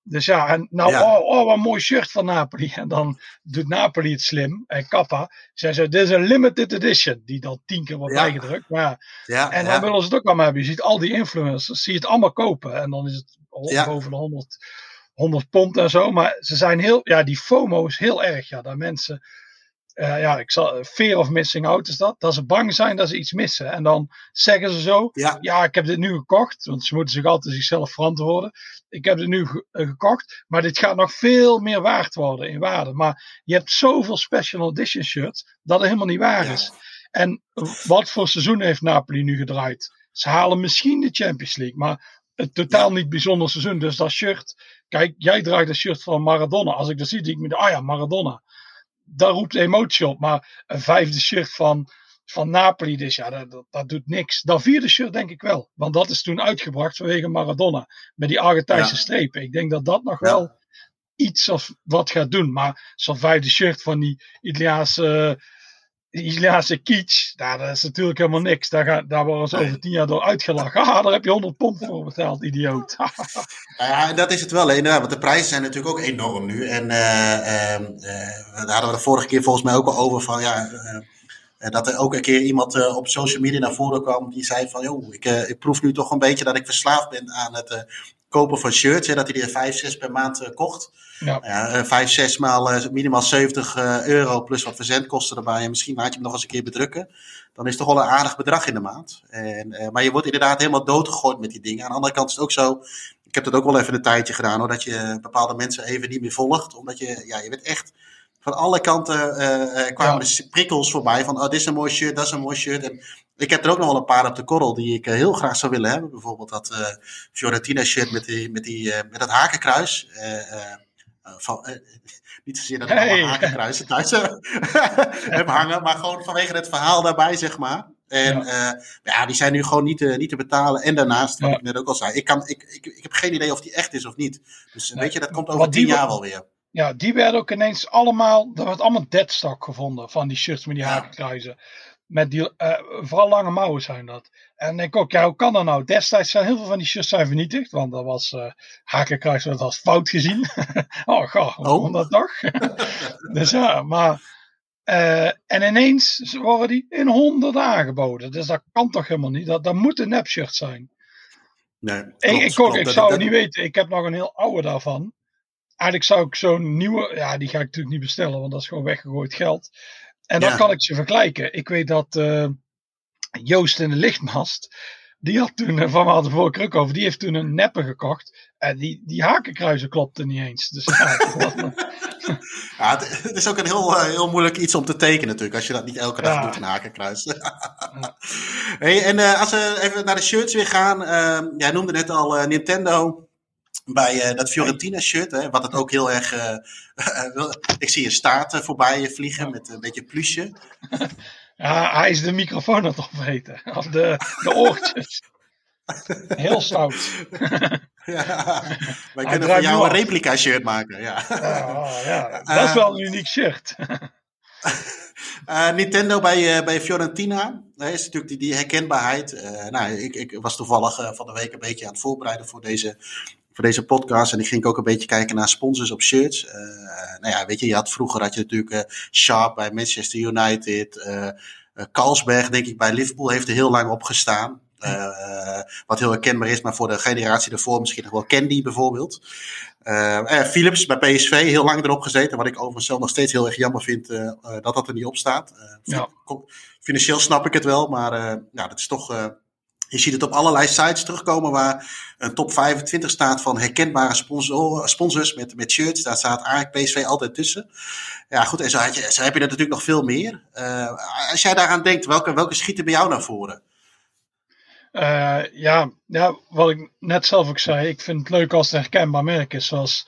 Dus ja, en nou, Ja. oh, oh, wat een mooi shirt van Napoli. En dan doet Napoli het slim. En Kappa zei ze, dit is een limited edition. Die dan tien keer wordt Ja. bijgedrukt. Maar ja, ja, en dan willen ze het ook allemaal hebben. Je ziet al die influencers, zie je het allemaal kopen. En dan is het boven de 100, 100 pond en zo. Maar ze zijn heel, ja, die FOMO is heel erg. Ja, dat mensen, eh, ja, ik zal, fear of missing out is dat. Dat ze bang zijn dat ze iets missen. En dan zeggen ze zo, ja, ja, ik heb dit nu gekocht. Want ze moeten zich altijd zichzelf verantwoorden. Ik heb dit nu ge- eh, gekocht. Maar dit gaat nog veel meer waard worden in waarde. Maar je hebt zoveel special edition shirts dat het helemaal niet waar Ja. is. En wat voor seizoen heeft Napoli nu gedraaid? Ze halen misschien de Champions League, maar het totaal niet bijzonder seizoen. Dus dat shirt, kijk, jij draagt een shirt van Maradona. Als ik dat zie, denk ik, me, ah ja, Maradona. Dat roept emotie op. Maar een vijfde shirt van, van Napoli, dus ja, dat, dat, dat doet niks. Dat vierde shirt denk ik wel. Want dat is toen uitgebracht vanwege Maradona. Met die Argentijnse Ja. strepen. Ik denk dat dat nog Ja. wel iets of wat gaat doen. Maar zo'n vijfde shirt van die Italiaanse, die Italiaanse kitsch, dat is natuurlijk helemaal niks. Daar, gaan, daar worden ze over tien jaar door uitgelachen. Ah, daar heb je 100 pond voor betaald, idioot. Ja, dat is het wel, inderdaad. Want de prijzen zijn natuurlijk ook enorm nu. En eh, ehm, eh, daar hadden we de vorige keer volgens mij ook al over van ja. eh, dat er ook een keer iemand op social media naar voren kwam die zei van joh, ik, ik proef nu toch een beetje dat ik verslaafd ben aan het kopen van shirts. Hè, dat hij er 5, 6 per maand kocht. Ja. Ja, eh, 5, 6 maal eh, minimaal 70 eh, euro plus wat verzendkosten erbij. En misschien laat je hem nog eens een keer bedrukken. Dan is het toch wel een aardig bedrag in de maand. En, maar je wordt inderdaad helemaal doodgegooid met die dingen. Aan de andere kant is het ook zo. Ik heb dat ook wel even een tijdje gedaan hoor. Dat je bepaalde mensen even niet meer volgt. Omdat je, ja, je bent echt. Van alle kanten kwamen er prikkels voorbij. Van, oh, dit is een mooi shirt, dat is een mooi shirt. En ik heb er ook nog wel een paar op de korrel die ik heel graag zou willen hebben. Bijvoorbeeld dat eh, Fiorentina shirt met, die, met, die, met dat hakenkruis. Eh, van, eh, niet zozeer dat Hey. allemaal hakenkruisen thuis eh, heb hangen, maar gewoon vanwege het verhaal daarbij, zeg maar. En ja, ja die zijn nu gewoon niet, te- niet te betalen. En daarnaast, wat Ja. ik net ook al zei, ik, kan, ik, ik, ik heb geen idee of die echt is of niet. Dus Nee. weet je, dat komt over tien jaar wel weer. Ja, die werden ook ineens allemaal, er werd allemaal deadstock gevonden van die shirts met die Ja. hakenkruizen. Met die, eh, vooral lange mouwen zijn dat. En ik denk ook, ja, hoe kan dat nou? Destijds zijn heel veel van die shirts zijn vernietigd, want dat was eh hakenkruis werd als fout gezien. oh, goh, hoe Oh. kon dat toch? dus ja, maar, eh, en ineens worden die in honderden aangeboden. Dus dat kan toch helemaal niet? Dat, dat moet een nepshirt zijn. Nee, Ik, klopt, ik, klopt. ik zou het niet weten. Ik heb nog een heel oude daarvan. Eigenlijk zou ik zo'n nieuwe, ja, die ga ik natuurlijk niet bestellen, want dat is gewoon weggegooid geld. En dan Ja. kan ik ze vergelijken. Ik weet dat eh, Joost in de lichtmast, die had toen, eh, van we hadden keer ook over, die heeft toen een neppe gekocht. En die, die hakenkruizen klopten niet eens. Dus ja, Ja, het, is ook een heel, eh, heel moeilijk iets om te tekenen natuurlijk, als je dat niet elke dag Ja. doet, een hakenkruis. hey, en als we even naar de shirts weer gaan. eh, jij noemde net al Nintendo bij eh, dat Fiorentina shirt, hè, wat het ook heel erg... eh, wil- ik zie een staart eh, voorbij vliegen met een beetje plusje. ja, hij is de microfoon aan het opvreten. Of de, de oortjes. Heel stout. Ja, wij Hij kunnen voor jou een af. replica shirt maken. Ja. Oh, ja, dat is wel een uniek shirt. Eh, Nintendo bij, eh, bij Fiorentina. Nee, is natuurlijk die, die herkenbaarheid. Uh, nou, ik, ik was toevallig uh, van de week een beetje aan het voorbereiden voor deze, voor deze podcast. En ik ging ook een beetje kijken naar sponsors op shirts. Uh, nou ja, weet je, je had vroeger had je natuurlijk Sharp bij Manchester United. Carlsberg, denk ik, bij Liverpool heeft er heel lang op gestaan. Uh, wat heel herkenbaar is, maar voor de generatie ervoor misschien nog wel Candy bijvoorbeeld. Uh, Philips bij PSV, heel lang erop gezeten. Wat ik overigens zelf nog steeds heel erg jammer vind uh, dat dat er niet op staat. Ja. Financieel snap ik het wel, maar ja, dat is toch. Je ziet het op allerlei sites terugkomen waar een top 25 staat van herkenbare sponsor, sponsors met, met shirts. Daar staat eigenlijk PSV altijd tussen. Ja, goed, en zo, je, zo heb je er natuurlijk nog veel meer. als jij daaraan denkt, welke, welke schieten bij jou naar voren? Uh, ja, ja, wat ik net zelf ook zei, ik vind het leuk als het een herkenbaar merk is. Zoals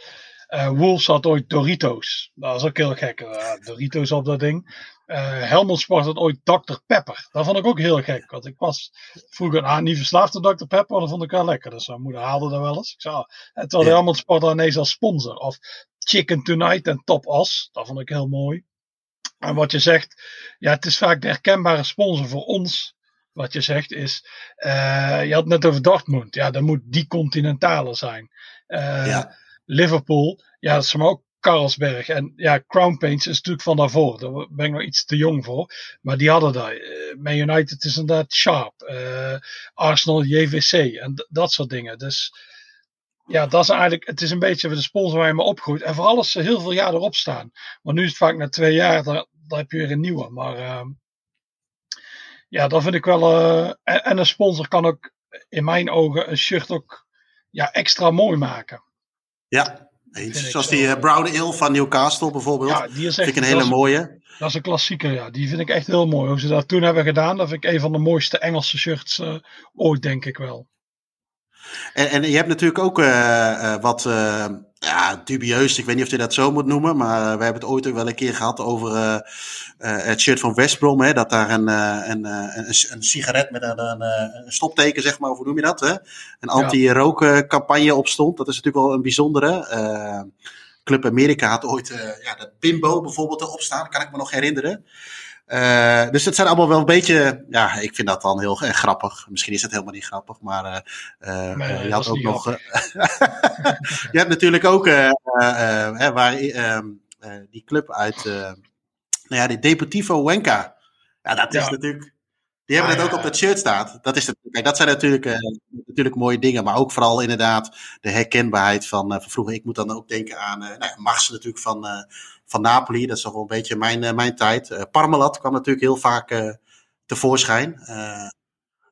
uh, Wolves had ooit Doritos. Dat is ook heel gek. Doritos op dat ding. Helmut Sport had ooit Dr. Pepper. Dat vond ik ook heel gek. Want ik was vroeger ah, niet verslaafd aan Dr. Pepper, maar dat vond ik wel lekker. Dus mijn moeder haalde dat wel eens. Ik zei, het ja. Helmut Sport dan ineens als sponsor. Of Chicken Tonight en Top Os. Dat vond ik heel mooi. En wat je zegt, ja, het is vaak de herkenbare sponsor voor ons wat je zegt is, uh, je had het net over Dortmund. Ja, dan moet die continentale zijn. Uh, ja. Liverpool, ja, dat is maar ook Carlsberg. En ja, Crown Paints is natuurlijk van daarvoor. Daar ben ik nog iets te jong voor. Maar die hadden daar. Uh, Man United is inderdaad Sharp. Arsenal, JVC en dat soort dingen. Dus ja, dat is eigenlijk, het is een beetje de sponsor waar je me opgroeit. En vooral als ze heel veel jaar erop staan. Want nu is het vaak na twee jaar, dan heb je weer een nieuwe. Maar ehm, ja, dat vind ik wel. Uh, en, een sponsor kan ook in mijn ogen een shirt ook ja, extra mooi maken. Ja, eens. Zoals die uh, Brown Ale van Newcastle bijvoorbeeld. Ja, die is echt, vind ik een hele mooie. Dat is een klassieker, ja. Die vind ik echt heel mooi. Hoe ze dat toen hebben gedaan, dat vind ik een van de mooiste Engelse shirts uh, ooit, denk ik wel. En, en je hebt natuurlijk ook wat ja, dubieus. Ik weet niet of je dat zo moet noemen. Maar we hebben het ooit ook wel een keer gehad over uh, uh, het shirt van West Brom. Hè, dat daar een, uh, een, een, een, sigaret met een, een, een, stopteken, zeg maar, hoe noem je dat? Hè? Een anti-rookcampagne op stond. Dat is natuurlijk wel een bijzondere. Club Amerika had ooit ja, dat bimbo bijvoorbeeld erop staan. Kan ik me nog herinneren. Uh, dus het zijn allemaal wel een beetje, ja, ik vind dat dan heel grappig. Misschien is het helemaal niet grappig, maar uh, nee, je had ook nog. je hebt natuurlijk ook waar ehm, die club uit, nou ja, die Deportivo Huenca. Ja, dat is natuurlijk. Die hebben ah, het ook op dat shirt staat. Dat, is het, kijk, dat zijn natuurlijk, uh, natuurlijk mooie dingen. Maar ook vooral inderdaad de herkenbaarheid van, uh, van vroeger. Ik moet dan ook denken aan uh, nou, Mars natuurlijk van, van Napoli. Dat is toch wel een beetje mijn, uh, mijn tijd. Uh, Parmalat kwam natuurlijk heel vaak uh, tevoorschijn.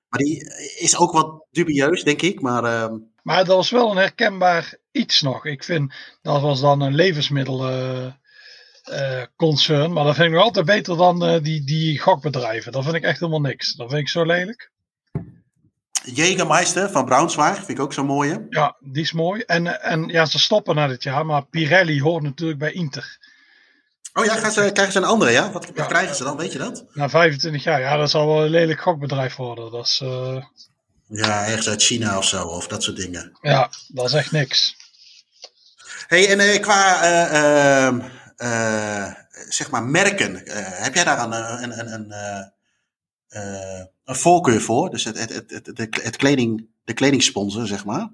maar die is ook wat dubieus, denk ik. Maar, ehm, maar dat was wel een herkenbaar iets nog. Ik vind dat was dan een levensmiddelenconcern. maar dat vind ik nog altijd beter dan die, die gokbedrijven. Dat vind ik echt helemaal niks. Dat vind ik zo lelijk. Jägermeister van Braunschweig vind ik ook zo mooi. Ja, die is mooi. En, en ja, ze stoppen na dit jaar. Maar Pirelli hoort natuurlijk bij Inter. Oh ja, gaan ze, krijgen ze een andere, ja? Wat, krijgen ze dan, weet je dat? Na 25 jaar, ja, dat zal wel een lelijk gokbedrijf worden. Dat is, uh... Ja, ergens uit China of zo, of dat soort dingen. Ja, dat is echt niks. hey, en uh, qua, uh, zeg maar, merken, heb jij daar een, een, een, een, een voorkeur voor? Dus het, het, het, het, het kleding, de kledingsponsor, zeg maar?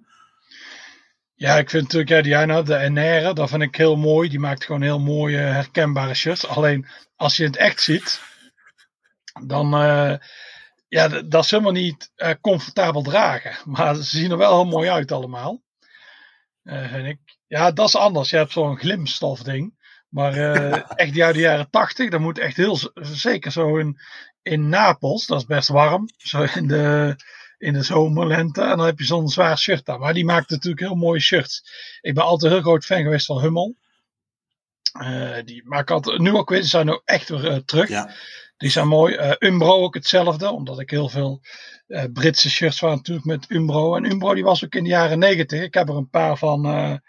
Ja, ik vind natuurlijk, ja, die de NR, dat vind ik heel mooi. Die maakt gewoon heel mooie, herkenbare shirts. Alleen, als je het echt ziet, dan, uh, ja, dat is helemaal niet uh, comfortabel dragen. Maar ze zien er wel heel mooi uit allemaal. Uh, vind ik. Ja, dat is anders. Je hebt zo'n glimstof ding. Maar echt die uit de jaren tachtig, dat moet echt heel, zeker zo in, in Napels, dat is best warm. Zo in de in de zomer, lente. En dan heb je zo'n zwaar shirt aan. Maar die maakt natuurlijk heel mooie shirts. Ik ben altijd een heel groot fan geweest van Hummel. Uh, die maken altijd, nu ook weer, die zijn ook echt weer uh, terug. Ja. Die zijn mooi. Uh, Umbro ook hetzelfde, omdat ik heel veel Britse shirts waren natuurlijk met Umbro. En Umbro die was ook in de jaren negentig. Ik heb er een paar van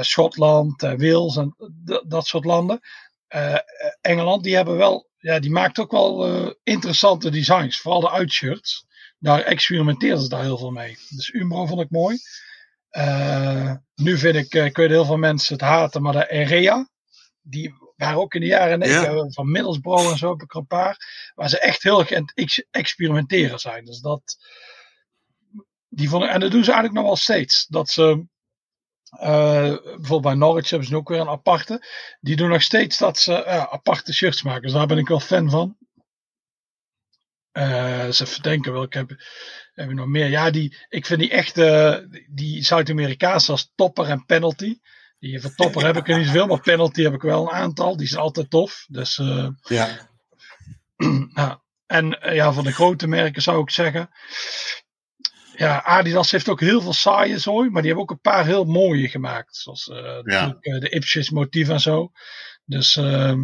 Schotland, Wales en dat soort landen. Engeland, die hebben wel, ja, die maakt ook wel interessante designs. Vooral de uitshirts daar experimenteerden ze daar heel veel mee. Dus Umbro vond ik mooi. Uh, nu vind ik, uh, kun je heel veel mensen het haten, maar de Erea, die waren ook in de jaren negentig, van Middlesbrough en zo heb ik er een paar, waar ze echt heel erg aan het experimenteren zijn. Dus dat, die vonden, en dat doen ze eigenlijk nog wel steeds. Dat ze, uh, bijvoorbeeld bij Norwich hebben ze ook weer een aparte. Die doen nog steeds dat ze uh, aparte shirts maken. Dus daar ben ik wel fan van. Uh, ze verdenken wel, ik heb, heb ik nog meer. Ja, die, ik vind die echte, die Zuid-Amerikaanse als topper en penalty. Die van topper heb ik er niet zoveel, maar penalty heb ik wel een aantal. Die zijn altijd tof. Dus, uh, ja. ja. En ja, van de grote merken zou ik zeggen. Ja, Adidas heeft ook heel veel saaie zooi, maar die hebben ook een paar heel mooie gemaakt. Zoals uh, ja. de Ipsis motief en zo. Dus. Uh,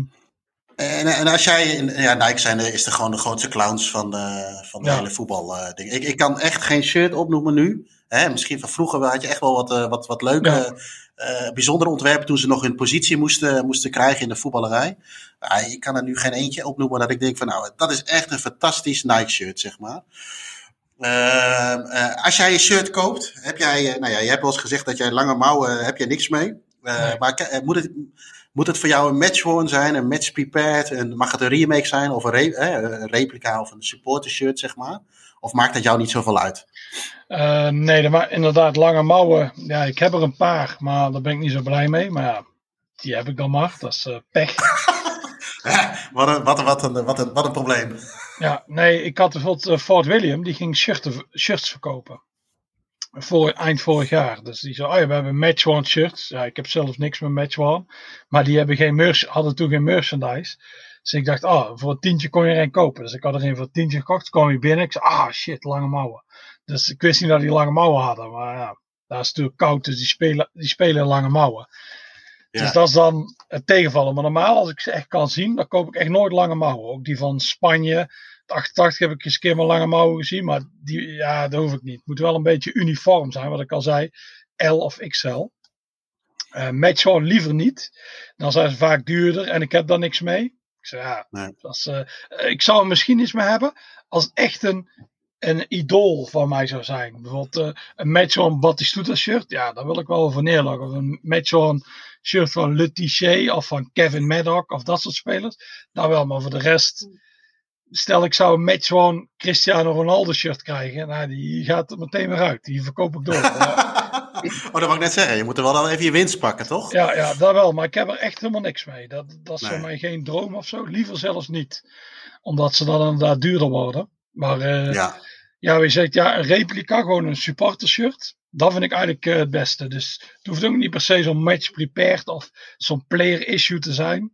en, en als jij, ja, Nike zijn is er gewoon de grootste clowns van de, van de ja. hele voetbalding. ik, ik kan echt geen shirt opnoemen nu. Hè, misschien van vroeger had je echt wel wat, uh, wat, wat leuke, ja. uh, bijzondere ontwerpen toen ze nog hun positie moesten, moesten krijgen in de voetballerij. Ik kan er nu geen eentje opnoemen dat ik denk van nou, dat is echt een fantastisch Nike shirt, zeg maar. Uh, als jij een shirt koopt, heb jij, nou ja, je hebt wel eens gezegd dat jij lange mouwen, heb je niks mee. Nee. Maar moet het, moet het voor jou een match worn zijn, een match prepared, een, mag het een remake zijn of een, re, een replica of een supporter shirt, zeg maar? Of maakt dat jou niet zoveel uit? Uh, nee, maar inderdaad, lange mouwen. Ja, ik heb er een paar, maar daar ben ik niet zo blij mee. Maar ja, die heb ik dan maar. Dat is uh, pech. wat, een, wat, een, wat, een, wat, een, wat een probleem. Ja, nee, ik had bijvoorbeeld Fort William, die ging shirts, shirts verkopen. Voor, eind vorig jaar. Dus die zei, oh ja, we hebben match-worn shirts. Ja, ik heb zelf niks met match-worn. Maar die hebben geen merch, hadden toen geen merchandise. Dus ik dacht, oh, voor een tientje kon je er een kopen. Dus ik had er een voor een tientje gekocht. Toen kwam je binnen. Ik zei, ah shit, lange mouwen. Dus ik wist niet dat die lange mouwen hadden. Maar ja, daar is natuurlijk koud. Dus die spelen, die spelen lange mouwen. Ja. Dus dat is dan het tegenvallen. Maar normaal, als ik ze echt kan zien, dan koop ik echt nooit lange mouwen. Ook die van Spanje. De 88 heb ik eens een keer met lange mouwen gezien. Maar die, ja, dat hoef ik niet. Het moet wel een beetje uniform zijn, wat ik al zei. L of XL. Uh, match gewoon liever niet. Dan zijn ze vaak duurder en ik heb daar niks mee. Ik zei, ja, nee. als, uh, ik zou er misschien iets mee hebben als echt een, een idool van mij zou zijn. Bijvoorbeeld uh, een Matchon Batistuta shirt. Ja, daar wil ik wel over neerleggen. Of een Matchon shirt van Letiché of van Kevin Maddock of dat soort spelers. Nou wel, maar voor de rest. Stel ik zou een Matchon Cristiano Ronaldo shirt krijgen. Nou, die gaat er meteen weer uit. Die verkoop ik door. oh, dat mag ik net zeggen. Je moet er wel even je winst pakken, toch? Ja, ja, dat wel. Maar ik heb er echt helemaal niks mee. Dat, dat is nee. voor mij geen droom of zo. Liever zelfs niet. Omdat ze dan inderdaad duurder worden. Maar uh, ja. ja, je zegt ja, een replica, gewoon een supporter shirt. Dat vind ik eigenlijk uh, het beste. Dus het hoeft ook niet per se zo'n match prepared of zo'n player issue te zijn.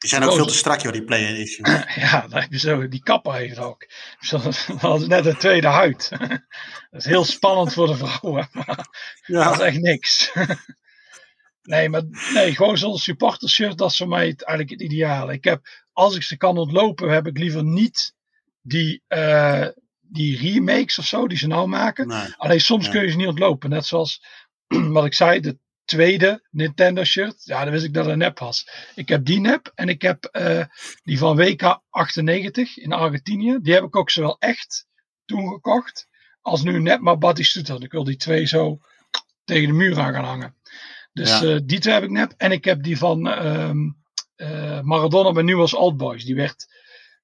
Die zijn ook veel te strak, joh, die player issue. ja, dat heb je zo. Die kapper heeft ook. Dat is net een tweede huid. dat is heel spannend voor de vrouwen. ja. Dat is echt niks. nee, maar nee, gewoon zo'n supporter shirt, dat is voor mij het, eigenlijk het ideale. Ik heb, als ik ze kan ontlopen, heb ik liever niet die, uh, die remakes of zo die ze nou maken. Nee. Alleen soms Ja. kun je ze niet ontlopen. Net zoals wat ik zei, de tweede Nintendo shirt. Ja, dan wist ik dat het een nep was. Ik heb die nep en ik heb eh, die van WK 98 in Argentinië. Die heb ik ook zowel echt toen gekocht als nu nep, maar Batistuta. Ik wil die twee zo tegen de muur aan gaan hangen. Dus Ja. eh, die twee heb ik nep. En ik heb die van ehm, eh, Maradona bij Newell's Old Boys. Die werd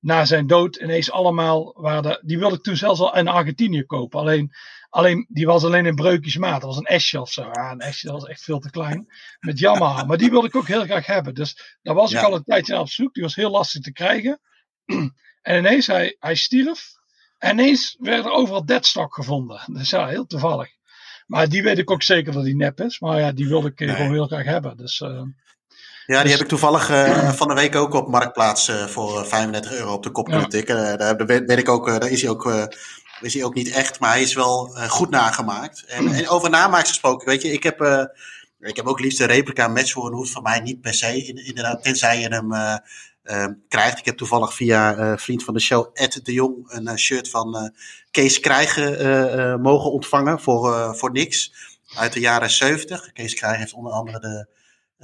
na zijn dood ineens allemaal. Waren de, die wilde ik toen zelfs al in Argentinië kopen. Alleen, alleen die was alleen in breukjes maat. Dat was een Esje of zo. Ja, een Esje dat was echt veel te klein. Met Yamaha. Maar die wilde ik ook heel graag hebben. Dus daar was ik al een tijdje naar op zoek. Die was heel lastig te krijgen. En ineens, hij, hij stierf. En ineens werden er overal deadstock gevonden. Dus ja, heel toevallig. Maar die weet ik ook zeker dat die nep is. Maar ja, die wilde ik eh, Nee. gewoon heel graag hebben. Dus eh, Ja, die Dus- heb ik toevallig eh, van de week ook op Marktplaats voor eh, 35 euro op de kop kunnen Ja. tikken. Daar ben, ben ik ook, daar is hij ook, is hij ook niet echt, maar hij is wel eh, goed nagemaakt. En, en over namaak gesproken, weet je, ik heb, eh, ik heb ook liefst een replica match voor, hoeft van mij niet per se, in- inderdaad, tenzij je hem eh, krijgt. Ik heb toevallig via vriend van de show, Ed de Jong, een shirt van Kees Krijgen mogen ontvangen voor, voor niks. Uit de jaren 70. Kees Krijgen heeft onder andere de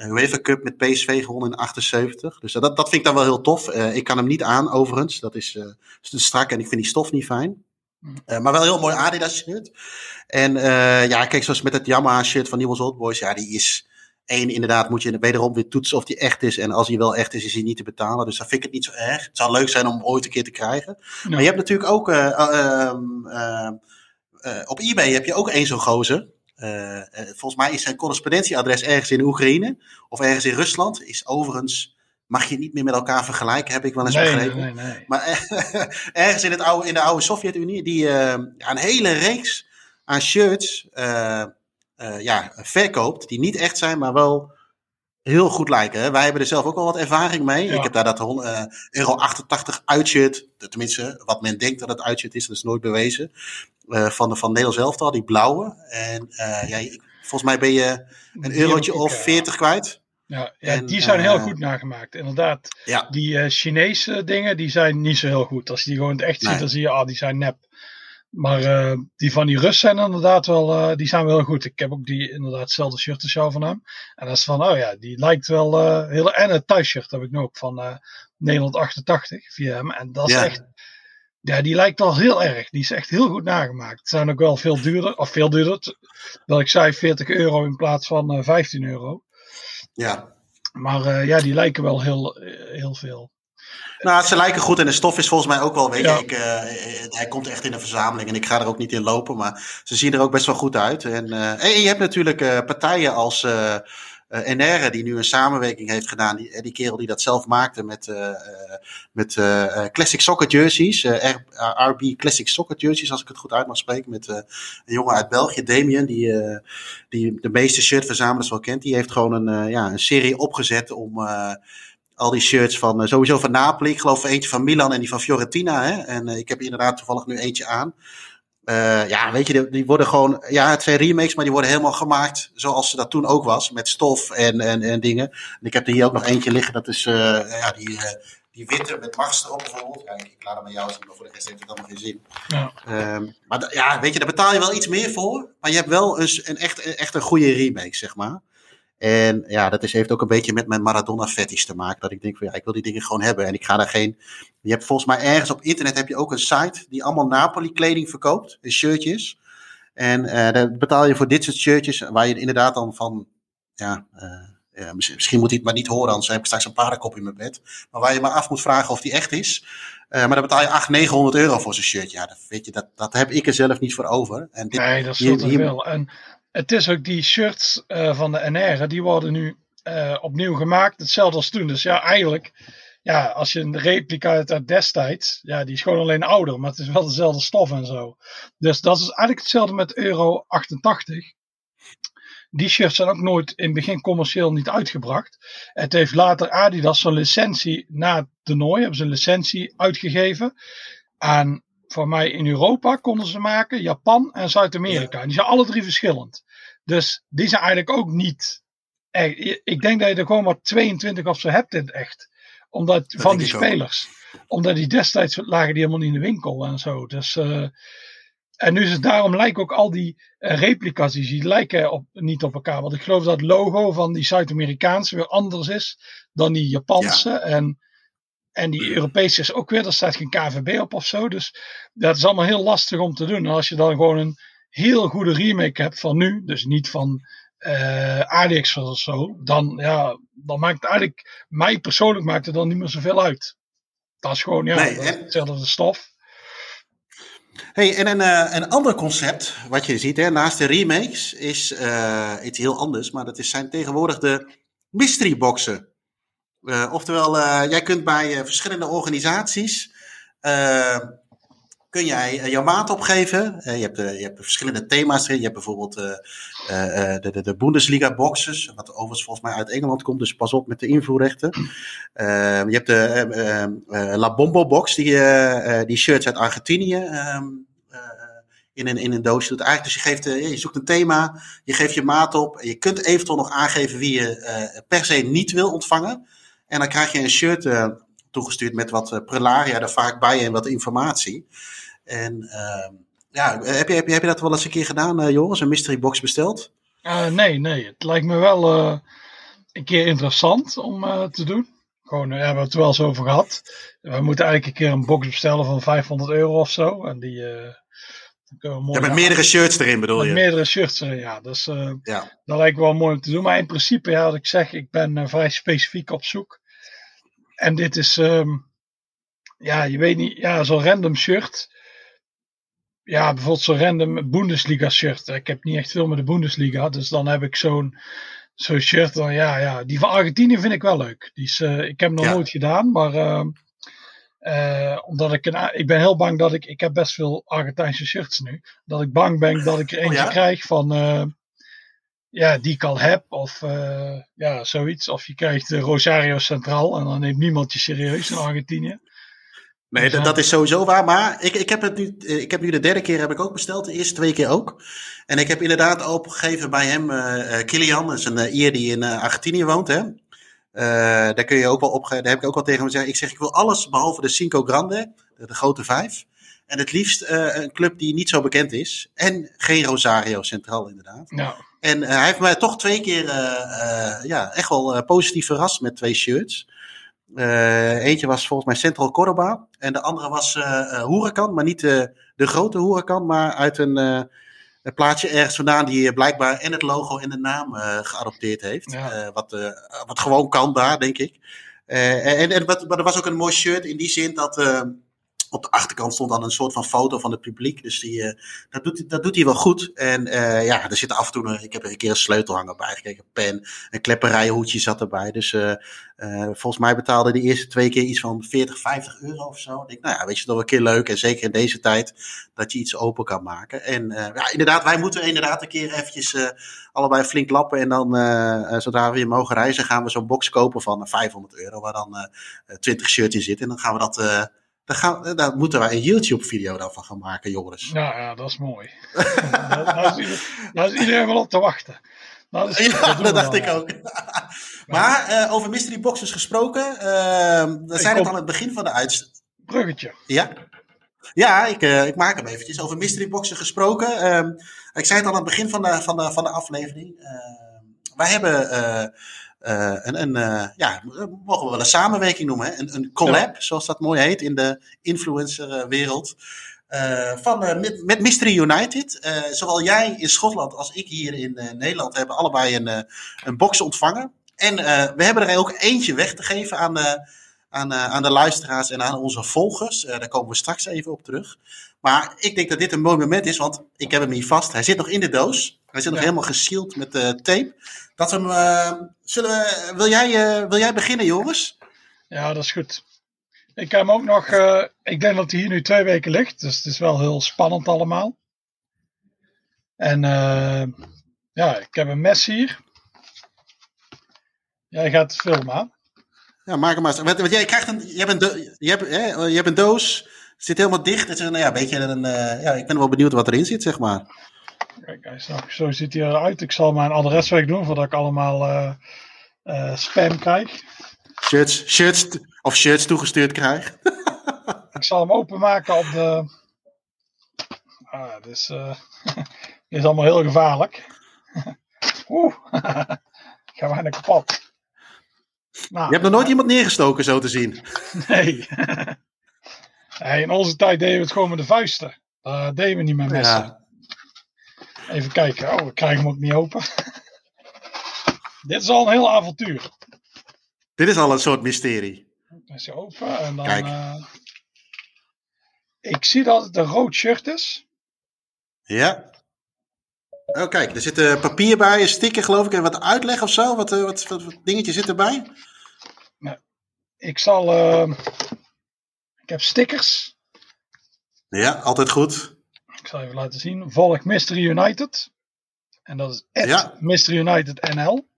UEFA Cup met PSV gewonnen in 78. Dus dat, dat vind ik dan wel heel tof. Ik kan hem niet aan, overigens. Dat is, is te strak en ik vind die stof niet fijn. Eh, maar wel een heel mooi Adidas shirt. En eh, ja, kijk, zoals met het Yamaha shirt van Newell's Old Boys. Ja, die is Eén, inderdaad, moet je wederom weer toetsen of die echt is. En als hij wel echt is, is hij niet te betalen. Dus dan vind ik het niet zo erg. Het zou leuk zijn om ooit een keer te krijgen. Maar je hebt natuurlijk ook uh, op eBay heb je ook één zo'n gozer. volgens mij is zijn correspondentieadres ergens in Oekraïne of ergens in Rusland. Is overigens mag je niet meer met elkaar vergelijken, heb ik wel eens nee, begrepen. Nee, nee, maar ergens in, het oude, in de oude Sovjet-Unie, die uh, een hele reeks aan shirts uh, uh, ja, verkoopt, die niet echt zijn, maar wel heel goed lijken. Hè? Wij hebben er zelf ook al wat ervaring mee. Ik heb daar dat euro 88 uitshirt, tenminste wat men denkt dat het uitshirt is, dat is nooit bewezen, van, de, van Nederland zelf al, die blauwe. En ja, volgens mij ben je een eurotje of 40 kwijt. Ja, ja die zijn heel goed nagemaakt. Inderdaad, ja. die uh, Chinese dingen, die zijn niet zo heel goed. Als je die gewoon echt ziet, dan zie je, ah, die zijn nep. Maar uh, die van die Rus zijn inderdaad wel, uh, die zijn wel heel goed. Ik heb ook die inderdaad hetzelfde shirt show van hem. En dat is van, oh ja, die lijkt wel heel... En het thuisshirt heb ik nu ook van Nederland 88 via hem. En dat is echt... Ja, die lijkt wel heel erg. Die is echt heel goed nagemaakt. Het zijn ook wel veel duurder, of veel duurder. Dat ik zei 40 euro in plaats van 15 euro. Ja. Maar uh, ja, die lijken wel heel, heel veel. Nou, ze lijken goed en de stof is volgens mij ook wel, weet je, ik, uh, hij komt echt in een verzameling en ik ga er ook niet in lopen, maar ze zien er ook best wel goed uit. En, uh, en je hebt natuurlijk partijen als uh, eh, NR, die nu een samenwerking heeft gedaan, die, die kerel die dat zelf maakte met, uh, met Classic Soccer Jerseys, RB Classic Soccer Jerseys, als ik het goed uit mag spreken, met een jongen uit België, Damien, die, die de meeste shirtverzamelaars wel kent. Die heeft gewoon een, ja, een serie opgezet om al die shirts van sowieso van Napoli, ik geloof eentje van Milan en die van Fiorentina. Hè? En ik heb inderdaad toevallig nu eentje aan. Uh, ja, weet je, die worden gewoon, ja, het zijn remakes, maar die worden helemaal gemaakt zoals ze dat toen ook was, met stof en, en, en dingen. En ik heb er hier ook nog eentje liggen, dat is, uh, ja, die, uh, die witte met Mars erop bijvoorbeeld. Kijk, ik laat hem aan jou zien, maar voor de rest heeft het allemaal geen zin. Ja. Um, maar ja, weet je, daar betaal je wel iets meer voor, maar je hebt wel eens een echt, echt een goede remake, zeg maar. En ja, dat is, heeft ook een beetje met mijn Maradona fetish te maken. Dat ik denk van ja, ik wil die dingen gewoon hebben. En ik ga daar geen. Je hebt volgens mij ergens op internet heb je ook een site die allemaal Napoli kleding verkoopt. Shirtjes. En uh, daar betaal je voor dit soort shirtjes. Waar je inderdaad dan van. Ja, uh, ja misschien moet hij het maar niet horen, anders heb ik straks een paardenkop in mijn bed. Maar waar je maar af moet vragen of die echt is. Uh, maar dan betaal je 800, 900 euro voor zo'n shirt. Ja, dat, weet je, dat, dat heb ik er zelf niet voor over. En dit, nee, dat is hier, wel. En het is ook die shirts uh, van de NR, die worden nu uh, opnieuw gemaakt. Hetzelfde als toen. Dus ja, eigenlijk, ja, als je een replica uit destijds, ja, die is gewoon alleen ouder, maar het is wel dezelfde stof en zo. Dus dat is eigenlijk hetzelfde met Euro 88. Die shirts zijn ook nooit in het begin commercieel niet uitgebracht. Het heeft later Adidas een licentie na het toernooi, hebben ze een licentie uitgegeven aan voor mij in Europa konden ze maken, Japan en Zuid-Amerika. Die zijn alle drie verschillend. Dus die zijn eigenlijk ook niet. Ik denk dat je er gewoon maar 22 of zo hebt in echt. Omdat, van die spelers. Omdat die destijds lagen die helemaal niet in de winkel en zo. Dus, uh, en nu is het daarom lijken ook al die uh, replica's, die lijken op, niet op elkaar. Want ik geloof dat het logo van die Zuid-Amerikaanse weer anders is dan die Japanse. En en die Europese is ook weer, daar staat geen KVB op of zo. Dus dat is allemaal heel lastig om te doen. En als je dan gewoon een heel goede remake hebt van nu, dus niet van uh, ADX of zo, dan, ja, dan maakt het eigenlijk, mij persoonlijk maakt het dan niet meer zoveel uit. Dat is gewoon, ja, nee, hetzelfde stof. Hey, en een, uh, een ander concept wat je ziet hè, naast de remakes is uh, iets heel anders, maar dat is, zijn tegenwoordig de mystery boxen. Uh, oftewel, uh, jij kunt bij uh, verschillende organisaties kun jij jouw maat opgeven. je, hebt, je hebt verschillende thema's erin. Je hebt bijvoorbeeld de, de, de Bundesliga boxes, wat overigens volgens mij uit Engeland komt, dus pas op met de invoerrechten. je hebt de La Bombo box, die, die shirts uit Argentinië um, in een, in een doosje doet. Eigenlijk, dus je, geeft, je zoekt een thema, je geeft je maat op. Je kunt eventueel nog aangeven wie je per se niet wil ontvangen. En dan krijg je een shirt uh, toegestuurd met wat uh, prelaria er vaak bij en wat informatie. En uh, ja, heb je, heb, je, heb je dat wel eens een keer gedaan, uh, jongens? Een mystery box besteld? nee, nee. Het lijkt me wel een keer interessant om te doen. Gewoon, we hebben het er wel eens over gehad. We moeten eigenlijk een keer een box bestellen van 500 euro of zo. En die, ja, met meerdere shirts erin bedoel met je? meerdere shirts erin, ja. Dus uh, ja. dat lijkt wel mooi om te doen. Maar in principe, ja, wat ik zeg, ik ben uh, vrij specifiek op zoek. En dit is, um, ja, je weet niet, ja, zo'n random shirt. Ja, bijvoorbeeld zo'n random Bundesliga shirt. Ik heb niet echt veel met de Bundesliga, dus dan heb ik zo'n zo'n shirt. Dan, ja, ja, die van Argentinië vind ik wel leuk. Die is, uh, ik heb hem nog ja. nooit gedaan, maar uh, omdat ik een, ik ben heel bang dat ik, ik heb best veel Argentijnse shirts nu, dat ik bang ben dat ik er eentje oh, ja? krijg van, uh, ja, die ik al heb, of uh, ja, zoiets. Of je krijgt Rosario Centraal en dan neemt niemand je serieus in Argentinië. Nee, dat, dat is sowieso waar. Maar ik, ik, heb het nu, ik heb nu de derde keer heb ik ook besteld. De eerste twee keer ook. En ik heb inderdaad opgegeven bij hem uh, Kilian. Dat is een Ier die in Argentinië woont. Hè? Daar kun je ook wel op. Daar heb ik ook al tegen hem gezegd. Ik zeg, ik wil alles behalve de Cinco Grande, de, de grote vijf. En het liefst uh, een club die niet zo bekend is. En geen Rosario Centraal, inderdaad. En uh, hij heeft mij toch twee keer ja, echt wel positief verrast met twee shirts. eentje was volgens mij Central Cordoba. En de andere was Huracan, maar niet de, de grote Huracan, maar uit een een plaatje ergens vandaan die blijkbaar en het logo en de naam uh, geadopteerd heeft. Ja. Uh, wat, uh, wat gewoon kan daar, denk ik. en en wat, maar er was ook een mooi shirt in die zin dat op de achterkant stond dan een soort van foto van het publiek. Dus die, dat, doet, dat doet hij wel goed. En ja, er zit af en toe, een, ik heb er een keer een sleutelhanger bij gekeken, een pen, een klepperijhoedje zat erbij. Dus volgens mij betaalde de eerste twee keer iets van 40, 50 euro of zo. Ik denk, nou ja, weet je, toch een keer leuk. En zeker in deze tijd dat je iets open kan maken. En uh, ja, inderdaad, wij moeten inderdaad een keer eventjes uh, allebei flink lappen. En dan, uh, zodra we weer mogen reizen, gaan we zo'n box kopen van 500 euro. Waar dan 20 shirts in zitten. En dan gaan we dat... dan gaan, daar moeten wij een YouTube-video dan van gaan maken, Joris. Ja, ja dat is mooi. daar, is, is iedereen wel op te wachten. Dat is, ja, dat, dacht ik ook. maar uh, over mystery boxes gesproken, uh, we zijn het aan het begin van de uitzending. Bruggetje. Ja. Ja, ik, uh, ik maak hem eventjes. Over mystery boxen gesproken. Uh, ik zei het al aan het begin van de, van de, van de aflevering. wij hebben een, een ja, mogen we wel een samenwerking noemen. Hè? Een, een collab, ja. zoals dat mooi heet in de influencerwereld. Uh, van, met, met Mystery United. Zowel jij in Schotland als ik hier in Nederland hebben allebei een, een box ontvangen. En we hebben er ook eentje weg te geven aan, aan, aan de luisteraars en aan onze volgers. daar komen we straks even op terug. Maar ik denk dat dit een mooi moment is, want ik heb hem hier vast. Hij zit nog in de doos. Hij zit nog ja. helemaal gesield met tape. Dat hem, zullen we, wil, jij, wil jij beginnen, Joris? Ja, dat is goed. Ik heb hem ook nog, uh, ik denk dat hij hier nu twee weken ligt, dus het is wel heel spannend allemaal. En uh, ja, ik heb een mes hier. Jij gaat het filmen? Ja, maak hem maar. Want, want jij krijgt een, je hebt een, do, je hebt, hè, je hebt een doos, het zit helemaal dicht. Het is een, ja, beetje een, uh, ja, ik ben wel benieuwd wat erin zit, zeg maar. Kijk, zo ziet hij eruit. Ik zal mijn adres wegdoen voordat ik allemaal spam krijg. Shirts, shirts of shirts toegestuurd krijg. ik zal hem openmaken op de. Ah, dus, uh, dit is allemaal heel gevaarlijk. Oeh, ik ga bijna kapot. Nou, je hebt nog nooit iemand neergestoken, zo te zien. Nee. hey, in onze tijd deden we het gewoon met de vuisten. Dat deden we niet met messen. Ja. Even kijken. Oh, we krijgen hem ook niet open. Dit is al een heel avontuur. Dit is al een soort mysterie. Dan is hij open en dan. Kijk. Uh, ik zie dat het een rood shirt is. Ja. Oh, kijk, er zit uh, papier bij, een sticker geloof ik en wat uitleg of zo. Wat, uh, wat, wat, wat dingetje zit erbij? Nou, ik zal. ik heb stickers. Ja, altijd goed. Ik zal even laten zien. Volg Mystery United. En dat is ja. Mystery United NL.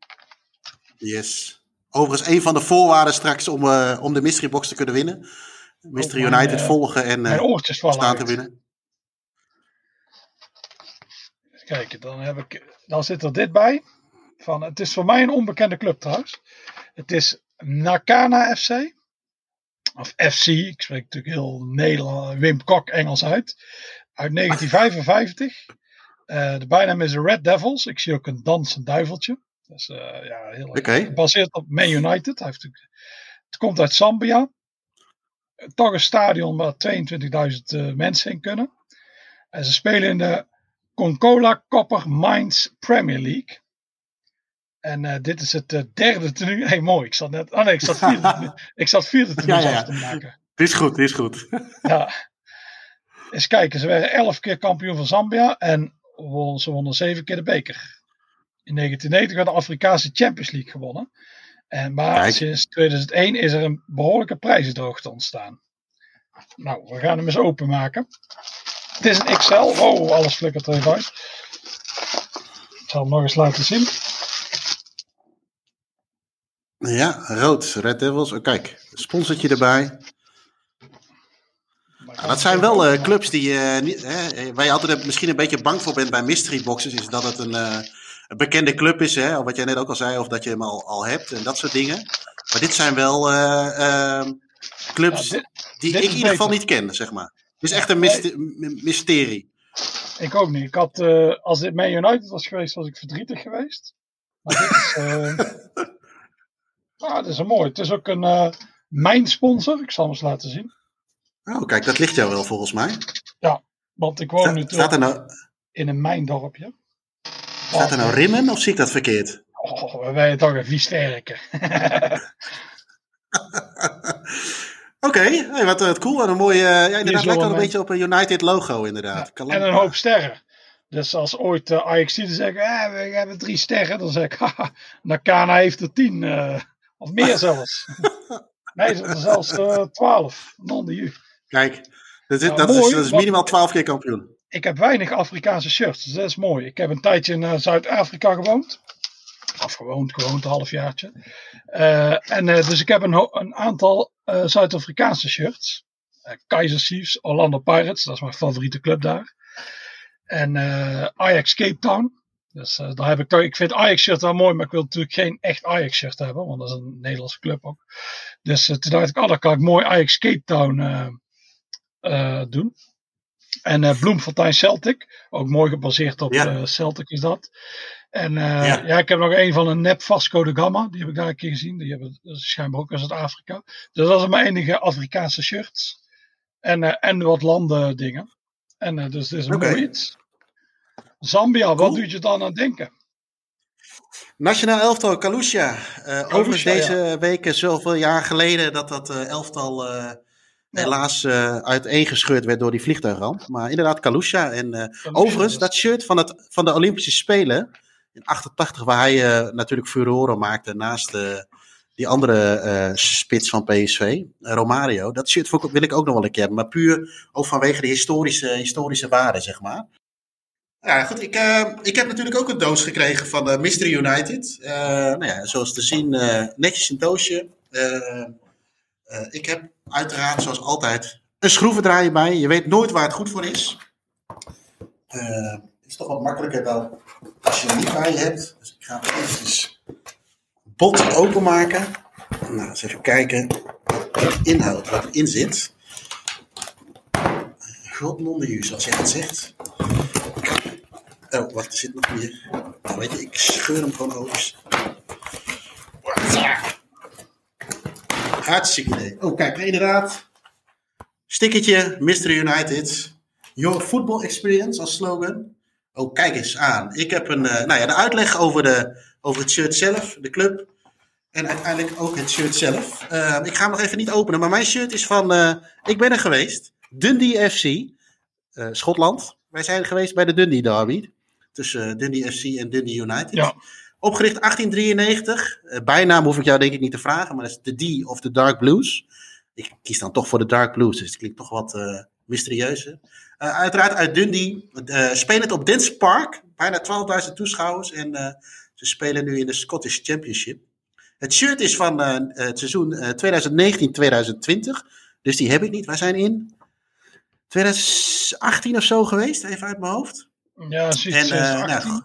Yes. Overigens, een van de voorwaarden straks om, uh, om de Mystery Box te kunnen winnen. Mystery United mijn, volgen en uh, staan te winnen. Kijk, dan, heb ik, dan zit er dit bij. Van, het is voor mij een onbekende club trouwens. Het is Nakana FC. Of FC, ik spreek natuurlijk heel Nederland, Wim Kok Engels uit. Uit 1955. Uh, de bijnaam is de Red Devils. Ik zie ook een dansend duiveltje. Dus uh, ja, heel okay. gebaseerd op Man United. Hij heeft, het komt uit Zambia. Toch een stadion waar 22.000 uh, mensen in kunnen. En ze spelen in de Concola Copper Mines Premier League. En uh, dit is het uh, derde tenue. Hey, mooi. Ik zat net. Oh nee, ik zat vierde, ik zat vierde tenue ja, ja, af te maken. Dit is goed, dit is goed. ja. Eens kijken, ze werden elf keer kampioen van Zambia. En won, ze wonnen zeven keer de beker. In 1990 werd de Afrikaanse Champions League gewonnen. En, maar Kijk. sinds 2001 is er een behoorlijke prijzendroogte ontstaan. Nou, we gaan hem eens openmaken. Het is een XL. Oh, alles flikkert er even uit. Ik zal hem nog eens laten zien. Ja, rood. Red Devils. Oh, kijk, sponsortje erbij. Dat zijn wel uh, clubs die uh, niet, hè, waar je altijd misschien een beetje bang voor bent bij mystery boxes. Is dat het een, uh, een bekende club is, hè, of wat jij net ook al zei, of dat je hem al, al hebt en dat soort dingen. Maar dit zijn wel ehm, clubs ja, dit, die dit ik in ieder geval niet ken, zeg maar. Het is echt een mysterie. Ik ook niet. Ik had, als dit Man United was geweest, was ik verdrietig geweest. Maar dit is. Ah, dat is een mooi. Het is ook een mijn sponsor. Ik zal hem eens laten zien. Oh, kijk, dat ligt jou wel volgens mij. Ja, want ik woon nu staat er nou... in een mijndorpje. Staat er nou rimmen of zie ik dat verkeerd? Oh, we zijn toch een vies sterke. Oké, hey, wat, wat cool. En een mooie, uh, ja, inderdaad, lijkt wel een beetje op een United logo, inderdaad. Ja, en een hoop sterren. Dus als ooit uh, Ajax zeggen, eh, we hebben drie sterren, dan zeg ik, haha, Nakana heeft er tien. Uh, of meer zelfs. nee, er zelfs 12. Non de Kijk, dat is, nou, dat, mooi, is, dat is minimaal 12 keer kampioen. Ik heb weinig Afrikaanse shirts, dus dat is mooi. Ik heb een tijdje in uh, Zuid-Afrika gewoond. Of gewoond, gewoond, een halfjaartje. Uh, en uh, dus ik heb een, een aantal Zuid-Afrikaanse shirts. Kaiser Chiefs, Orlando Pirates, dat is mijn favoriete club daar. En Ajax Cape Town. Dus daar heb ik toch, ik vind Ajax-shirt wel mooi, maar ik wil natuurlijk geen echt Ajax-shirt hebben, want dat is een Nederlandse club ook. Dus toen dacht ik, oh, kan ik mooi Ajax Cape Town doen. En Bloemfontein Celtic, ook mooi gebaseerd op ja. Celtic is dat. En ja. ja. ik heb nog een van een nep Vasco de Gama, die heb ik daar een keer gezien. Die hebben schijnbaar ook uit Zuid-Afrika. Dus dat zijn mijn enige Afrikaanse shirts. En, en wat landen dingen. En dus dit is een okay. mooi iets. Zambia, wat doet je dan aan denken? Nationaal elftal, Kalusha. Uh, overigens deze ja. week, zoveel jaar geleden, dat dat uh, elftal uh. Helaas uiteengescheurd werd door die vliegtuigramp. Maar inderdaad, Kalusha. En overigens, dat shirt van, het, van de Olympische Spelen in 88, waar hij natuurlijk furoren maakte naast die andere spits van PSV, Romario. Dat shirt wil ik ook nog wel een keer hebben, maar puur ook vanwege de historische, historische waarde, zeg maar. Ja, goed. Ik, uh, ik heb natuurlijk ook een doos gekregen van uh, Mystery United. Nou ja, zoals te zien, netjes een doosje. Ik heb uiteraard, zoals altijd, een schroevendraaier bij. Je weet nooit waar het goed voor is. het is toch wat makkelijker dan als je hem niet bij hebt. Dus ik ga eventjes bot openmaken. Nou, eens even kijken wat de inhoud, wat erin zit. God non zoals jij het zegt. Oh, wacht, er zit nog meer. Nou, weet je, ik scheur hem gewoon over. Hartstikke idee. Oh, kijk, inderdaad. Stickertje, Mr. United. Your Football Experience als slogan. Oh, kijk eens aan. Ik heb een, uh, nou ja, de uitleg over, de, over het shirt zelf, de club. En uiteindelijk ook het shirt zelf. Uh, ik ga hem nog even niet openen, maar mijn shirt is van, uh, ik ben er geweest. Dundee FC, Schotland. Wij zijn geweest bij de Dundee Derby tussen Dundee FC en Dundee United. Ja. Opgericht 1893. Uh, bijnaam hoef ik jou denk ik niet te vragen, maar dat is de D of de Dark Blues. Ik kies dan toch voor de Dark Blues, dus het klinkt toch wat uh, mysterieuzer. Uh, uiteraard uit Dundee. Spelen op Dens Park. Bijna 12.000 toeschouwers. En ze spelen nu in de Scottish Championship. Het shirt is van het seizoen 2019-2020. Dus die heb ik niet. Wij zijn in 2018 of zo geweest, even uit mijn hoofd. Ja, zoiets. En, nou,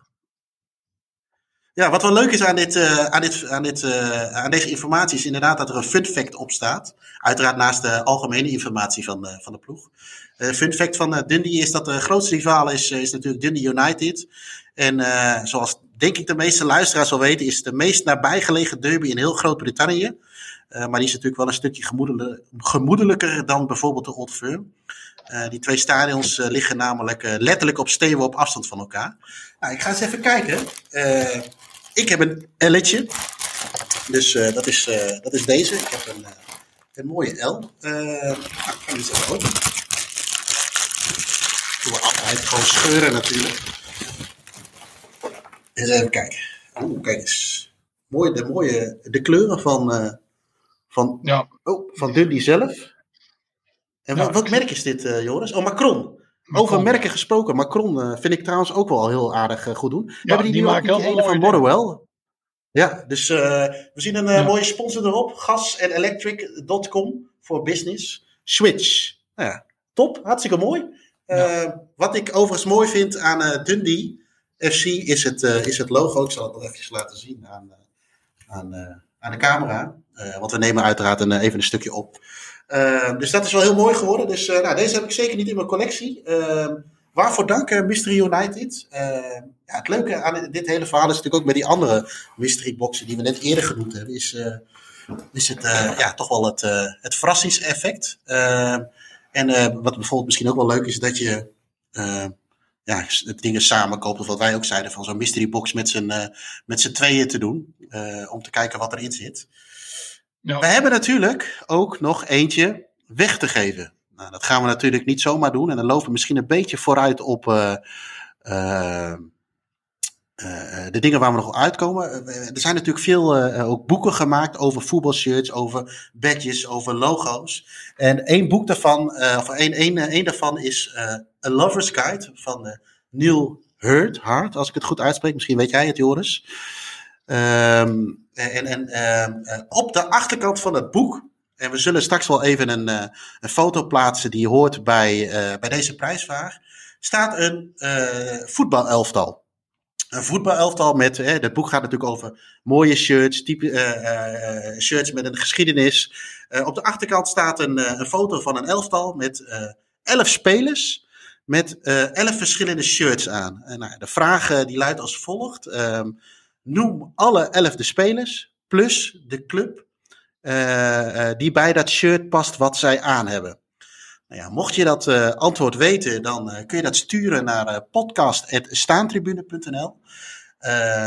ja, wat wel leuk is aan, dit, uh, aan, dit, aan, dit, uh, aan deze informatie is inderdaad dat er een fun fact op staat. Uiteraard naast de algemene informatie van, uh, van de ploeg. fun fact van Dundee is dat de grootste rivaal is, is natuurlijk Dundee United. En zoals denk ik de meeste luisteraars al weten, is het de meest nabijgelegen derby in heel Groot-Brittannië. maar die is natuurlijk wel een stukje gemoedelijker dan bijvoorbeeld de Old Firm. Die twee stadions liggen namelijk letterlijk op steenworp op afstand van elkaar. Nou, ik ga eens even kijken. ik heb een L'tje. Dus dat, is, dat is deze. Ik heb een, een mooie L. nou, ik ga eens even open. Doen we altijd gewoon scheuren natuurlijk. Eens even kijken. Oeh, kijk eens. Mooi, de, mooie, de kleuren van, van, ja. oh, van Dundee zelf. En wat, wat merk is dit, uh, Joris? Oh, Macron. Over merken gesproken. Macron uh, vind ik trouwens ook wel heel aardig goed doen. Ja, Hebben die, die nu maken heel van Motherwell? Ja, dus we zien een mooie sponsor erop. Gas en electric.com voor business. Switch. Nou ja, top. Hartstikke mooi. Ja. Wat ik overigens mooi vind aan Dundee FC is het, is het logo. Ik zal het nog even laten zien aan, aan, eh, aan de camera. Eh, want we nemen uiteraard een, even een stukje op. Eh, dus dat is wel heel mooi geworden. Dus nou, deze heb ik zeker niet in mijn collectie. waarvoor dank, Mystery United. ja, het leuke aan dit hele verhaal is natuurlijk ook met die andere mystery boxen die we net eerder genoemd hebben. Is, is het ja, toch wel het, het verrassingseffect. en wat bijvoorbeeld misschien ook wel leuk is, dat je ja, dingen samenkoopt. Of wat wij ook zeiden, van zo'n mystery box met z'n, met z'n tweeën te doen. Om te kijken wat erin zit. We hebben natuurlijk ook nog eentje weg te geven. Nou, dat gaan we natuurlijk niet zomaar doen. En dan lopen we misschien een beetje vooruit op uh, de dingen waar we nog uitkomen. er zijn natuurlijk veel ook boeken gemaakt over voetbalshirts, over badges, over logo's. En één boek daarvan, of één, één, één daarvan is A Lover's Guide van Neil Hurt, Hart, als ik het goed uitspreek. Misschien weet jij het, Joris. Um, en en uh, op de achterkant van het boek, en we zullen straks wel even een, uh, een foto plaatsen die hoort bij, bij deze prijsvraag, staat een voetbalelftal. Een voetbalelftal met, hè, het boek gaat natuurlijk over mooie shirts, type, shirts met een geschiedenis. op de achterkant staat een, een foto van een elftal met elf spelers met elf verschillende shirts aan. En, nou, de vraag die luidt als volgt. Um, noem alle elf de spelers plus de club uh, die bij dat shirt past wat zij aan hebben. Nou ja, mocht je dat antwoord weten, dan kun je dat sturen naar podcast.staantribune.nl.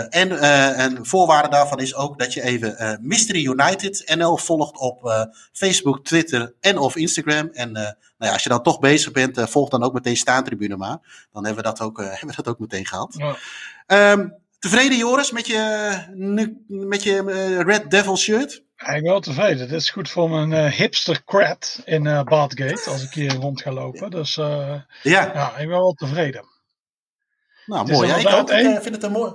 En een voorwaarde daarvan is ook dat je even Mystery United NL volgt op Facebook, Twitter en of Instagram. En nou ja, als je dan toch bezig bent, volg dan ook meteen Staantribune maar. Dan hebben we dat ook, hebben we dat ook meteen gehad. Ja. Um, tevreden Joris met je, met je Red Devil shirt? Ja, ik ben wel tevreden. Dit is goed voor mijn hipster cred in uh, Badgate als ik hier rond ga lopen. Dus ja. ja, ik ben wel tevreden. Nou, mooi. Ja, ik, ook, vind het een mooi.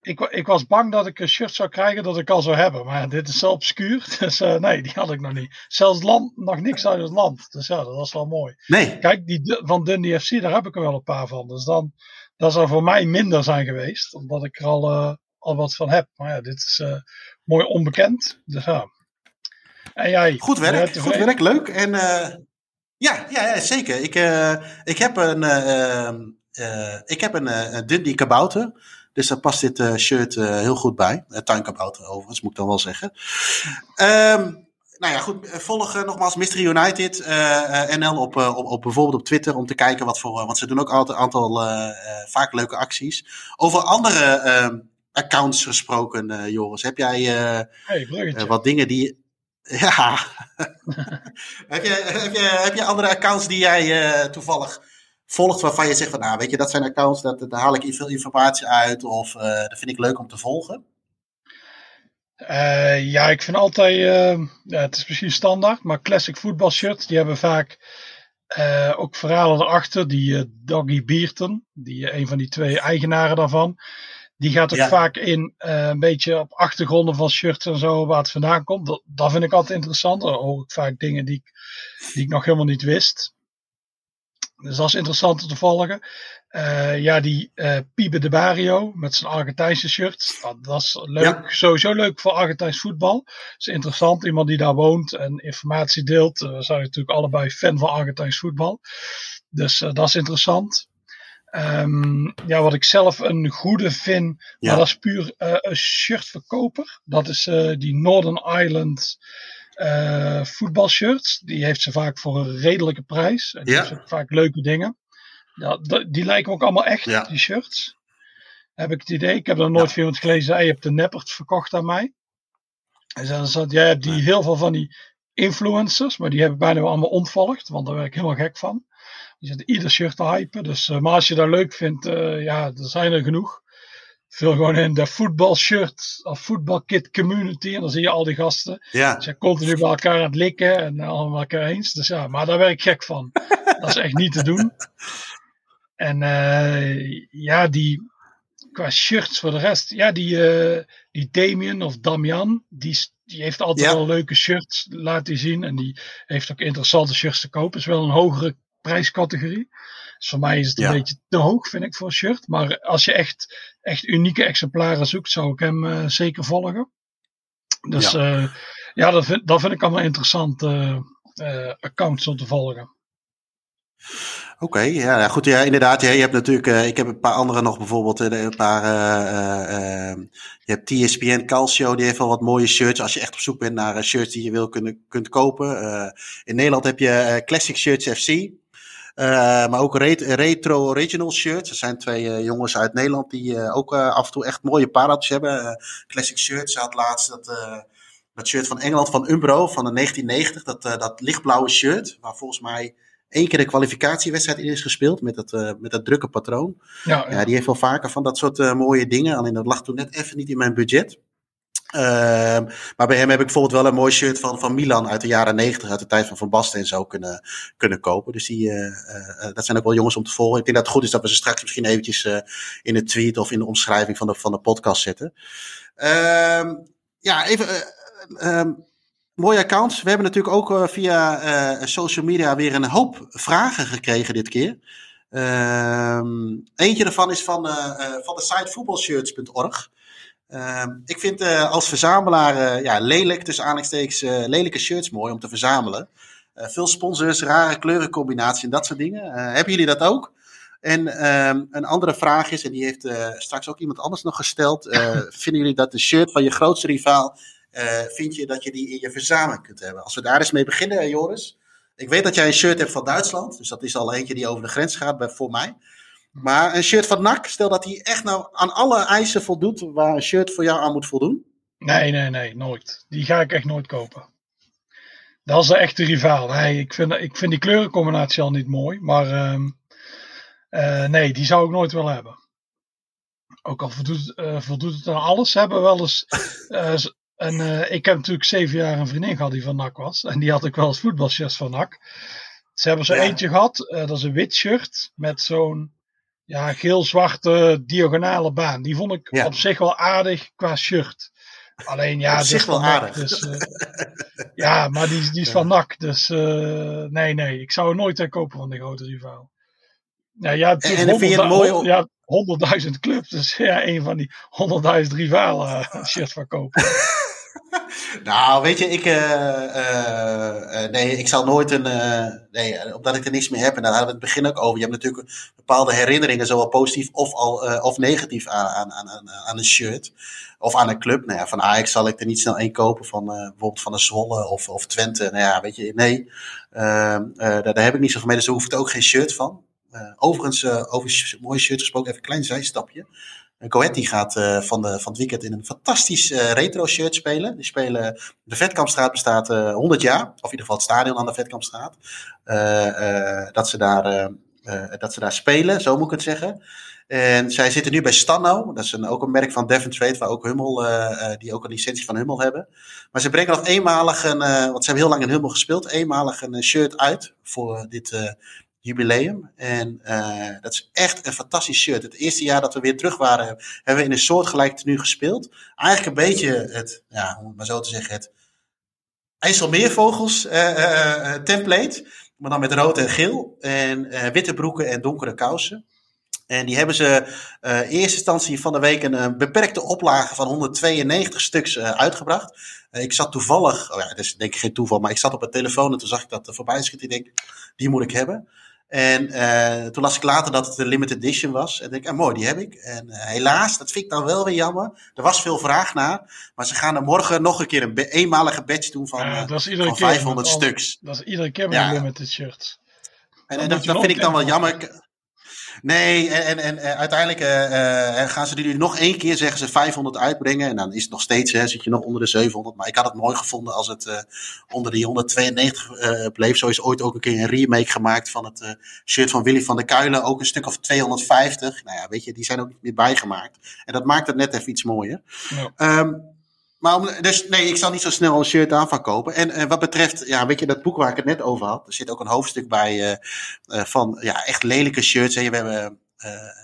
Ik, ik, was bang dat ik een shirt zou krijgen dat ik al zou hebben. Maar dit is zo obscuur. Dus nee, die had ik nog niet. Zelfs land, nog niks uit het land. Dus ja, dat was wel mooi. Nee. Kijk, die van Dundee FC, daar heb ik er wel een paar van. Dus dan, dat zou voor mij minder zijn geweest. Omdat ik er al, uh, al wat van heb. Maar ja, dit is uh, mooi onbekend. Dus ja. En jij? Goed werk, goed werk. Leuk. En ja, ja, ja, zeker. Ik, ik heb een uh, ik heb een, een Dundee kabouter. Dus daar past dit shirt heel goed bij. Tuinkabouter overigens, moet ik dan wel zeggen. Um, nou ja, goed. Volg nogmaals Mystery United NL op, op, op, bijvoorbeeld op Twitter. Om te kijken wat voor... want ze doen ook altijd een aantal vaak leuke acties. Over andere accounts gesproken, Joris. Heb jij hey, wat dingen die... Ja. heb, je, heb, je, heb je andere accounts die jij toevallig volgt waarvan je zegt van, nou weet je, dat zijn accounts, dat, daar haal ik veel informatie uit of uh, dat vind ik leuk om te volgen? Uh, ja, ik vind altijd, uh, ja, het is misschien standaard, maar classic voetbal shirts, die hebben vaak ook verhalen erachter. Die Doggy Bierton, die een van die twee eigenaren daarvan, die gaat ook vaak in een beetje op achtergronden van shirts en zo waar het vandaan komt. Dat, dat vind ik altijd interessant. Dan hoor ik vaak dingen die ik, die ik nog helemaal niet wist. Dus dat is interessant om te volgen. Uh, ja, die uh, Piebe de Barrio met zijn Argentijnse shirt. Dat, dat is leuk, sowieso leuk voor Argentijns voetbal. Het is interessant, iemand die daar woont en informatie deelt. Uh, we zijn natuurlijk allebei fan van Argentijns voetbal. Dus dat is interessant. Um, ja, wat ik zelf een goede vind, ja. maar dat is puur een shirtverkoper. Dat is die Northern Island uh, voetbalshirts. Die heeft ze vaak voor een redelijke prijs. En die ja. vaak leuke dingen. Ja, die lijken ook allemaal echt, ja. die shirts. Heb ik het idee. Ik heb er nooit veel van gelezen. Je hebt de Neppert verkocht aan mij. En dan zat, jij hebt die heel veel van die influencers, maar die hebben bijna allemaal ontvolgd, want daar werd ik helemaal gek van. Die zitten ieder shirt te hypen. Dus, uh, maar als je dat leuk vindt, uh, ja, er zijn er genoeg. Vul gewoon in de voetbalshirt of voetbalkit community. En dan zie je al die gasten. Ja. Ze zijn continu bij elkaar aan het likken en allemaal elkaar eens. Dus ja, maar daar werd ik gek van. dat is echt niet te doen. En uh, ja, die, qua shirts voor de rest. Ja, die, uh, die Damien of Damian, die, die heeft altijd wel leuke shirts laten zien. En die heeft ook interessante shirts te kopen. Is wel een hogere prijscategorie. Dus voor mij is het een beetje te hoog, vind ik, voor een shirt. Maar als je echt, echt unieke exemplaren zoekt, zou ik hem uh, zeker volgen. Dus ja, uh, ja dat, vind, dat vind ik allemaal interessante accounts om te volgen. Oké, ja, goed. Ja, inderdaad. Ja, je hebt natuurlijk, uh, ik heb een paar andere nog bijvoorbeeld. Een paar, uh, je hebt TSPN Calcio, die heeft wel wat mooie shirts. Als je echt op zoek bent naar shirts die je wil kunnen, kunt kopen. in Nederland heb je Classic Shirts FC. Maar ook Retro Original Shirts. Er zijn twee jongens uit Nederland die ook af en toe echt mooie pareltjes hebben. Classic Shirts had laatst dat dat shirt van Engeland van Umbro van de 1990. Dat, dat lichtblauwe shirt. Waar volgens mij één keer de kwalificatiewedstrijd in is gespeeld met dat, uh, met dat drukke patroon. Ja, ja. die heeft wel vaker van dat soort uh, mooie dingen. Alleen dat lag toen net even niet in mijn budget. Uh, maar bij hem heb ik bijvoorbeeld wel een mooi shirt van, van Milan uit de jaren 90, uit de tijd van Van Basten en zo kunnen, kunnen kopen. Dus die, uh, dat zijn ook wel jongens om te volgen. Ik denk dat het goed is dat we ze straks misschien eventjes in de tweet of in de omschrijving van de, van de podcast zetten. Ehm, ja, even. Ehm, Mooie accounts. We hebben natuurlijk ook via social media weer een hoop vragen gekregen dit keer. Ehm, eentje daarvan is van, van de site voetbalshirts.org. Ehm, ik vind als verzamelaar ja, lelijk, tussen aanhalingstekens, lelijke shirts mooi om te verzamelen. veel sponsors, rare kleurencombinaties en dat soort dingen. hebben jullie dat ook? En um, een andere vraag is, en die heeft straks ook iemand anders nog gesteld. vinden jullie dat de shirt van je grootste rivaal uh, vind je dat je die in je verzameling kunt hebben. Als we daar eens mee beginnen, Joris. Ik weet dat jij een shirt hebt van Duitsland. Dus dat is al eentje die over de grens gaat bij, voor mij. Maar een shirt van NAC, stel dat hij echt nou aan alle eisen voldoet waar een shirt voor jou aan moet voldoen. Nee, nee, nee, nooit. Die ga ik echt nooit kopen. Dat is de echte rivaal. Nee, ik, vind, ik vind die kleurencombinatie al niet mooi. Maar uh, uh, nee, die zou ik nooit willen hebben. Ook al voldoet, uh, voldoet het aan alles. Ze hebben wel eens en uh, ik heb natuurlijk zeven jaar een vriendin gehad die van NAC was. En die had ik wel eens voetbalshirts van NAC. Ze hebben zo eentje gehad. Dat is een wit shirt met zo'n ja, geel-zwarte diagonale baan. Die vond ik op zich wel aardig qua shirt. Alleen ja, op zich wel aardig. Dus, uh, ja, maar die, die is van NAC. Dus nee, nee. Ik zou er nooit kopen van de grote rivaal. Ja, ja, en, en vind je het mooi? Ja, 100.000 clubs. Dus ja, een van die 100.000 rivalen shirts verkopen. nou, weet je, ik, uh, uh, nee, ik zal nooit een. nee, omdat ik er niks meer heb. En daar hadden we het begin ook over. Je hebt natuurlijk bepaalde herinneringen, zowel positief of, al, of negatief aan, aan, aan, aan een shirt. Of aan een club. Nou ja, van Ajax zal ik er niet snel één kopen. Van bijvoorbeeld van een Zwolle of, of Twente. Nou ja, weet je, nee. Ehm, daar, daar heb ik niet zoveel mee. Dus daar hoef ik ook geen shirt van. overigens, over mooie shirt gesproken, even een klein zijstapje. Coetti gaat uh, van, de, van het weekend in een fantastisch uh, retro shirt spelen. Die spelen, de Vetkampstraat bestaat uh, eh, 100 jaar, of in ieder geval het stadion aan de Vetkampstraat. dat, ze daar, dat ze daar spelen, zo moet ik het zeggen. En zij zitten nu bij Stanno, dat is een, ook een merk van Devon Trade, waar ook Hummel, die ook een licentie van Hummel hebben. Maar ze brengen nog eenmalig een, want ze hebben heel lang in Hummel gespeeld, eenmalig een shirt uit voor dit jubileum. En uh, dat is echt een fantastisch shirt. Het eerste jaar dat we weer terug waren, hebben we in een soortgelijk tenue gespeeld. Eigenlijk een beetje het, ja, om het maar zo te zeggen, het IJsselmeervogels uh, uh, template. Maar dan met rood en geel. En witte broeken en donkere kousen. En die hebben ze in eerste instantie van de week een beperkte oplage van 192 stuks uitgebracht. ik zat toevallig, oh ja, dat is denk ik geen toeval, maar ik zat op een telefoon en toen zag ik dat er voorbij schieten. Ik denk, die moet ik hebben. En uh, toen las ik later dat het een limited edition was. En denk ik, ah, mooi, die heb ik. En uh, helaas, dat vind ik dan wel weer jammer. Er was veel vraag naar. Maar ze gaan er morgen nog een keer een eenmalige badge doen van, ja, dat is uh, van 500 stuks. Dat is iedere keer met ja. limited shirt. En, en dat, dat vind ik dan wel jammer. Nee, en, en, en uiteindelijk uh, uh, gaan ze die nu nog één keer, zeggen ze 500 uitbrengen. En dan is het nog steeds, hè, zit je nog onder de 700. Maar ik had het mooi gevonden als het uh, onder die 192 bleef. Zo is ooit ook een keer een remake gemaakt van het shirt van Willy van der Kuilen. Ook een stuk of 250. Nou ja, weet je, die zijn ook niet meer bijgemaakt. En dat maakt het net even iets mooier. Ja. Um, maar dus nee, ik zal niet zo snel een shirt aan kopen. En uh, wat betreft, ja, weet je, dat boek waar ik het net over had. Er zit ook een hoofdstuk bij uh, uh, van ja, echt lelijke shirts. En we hebben,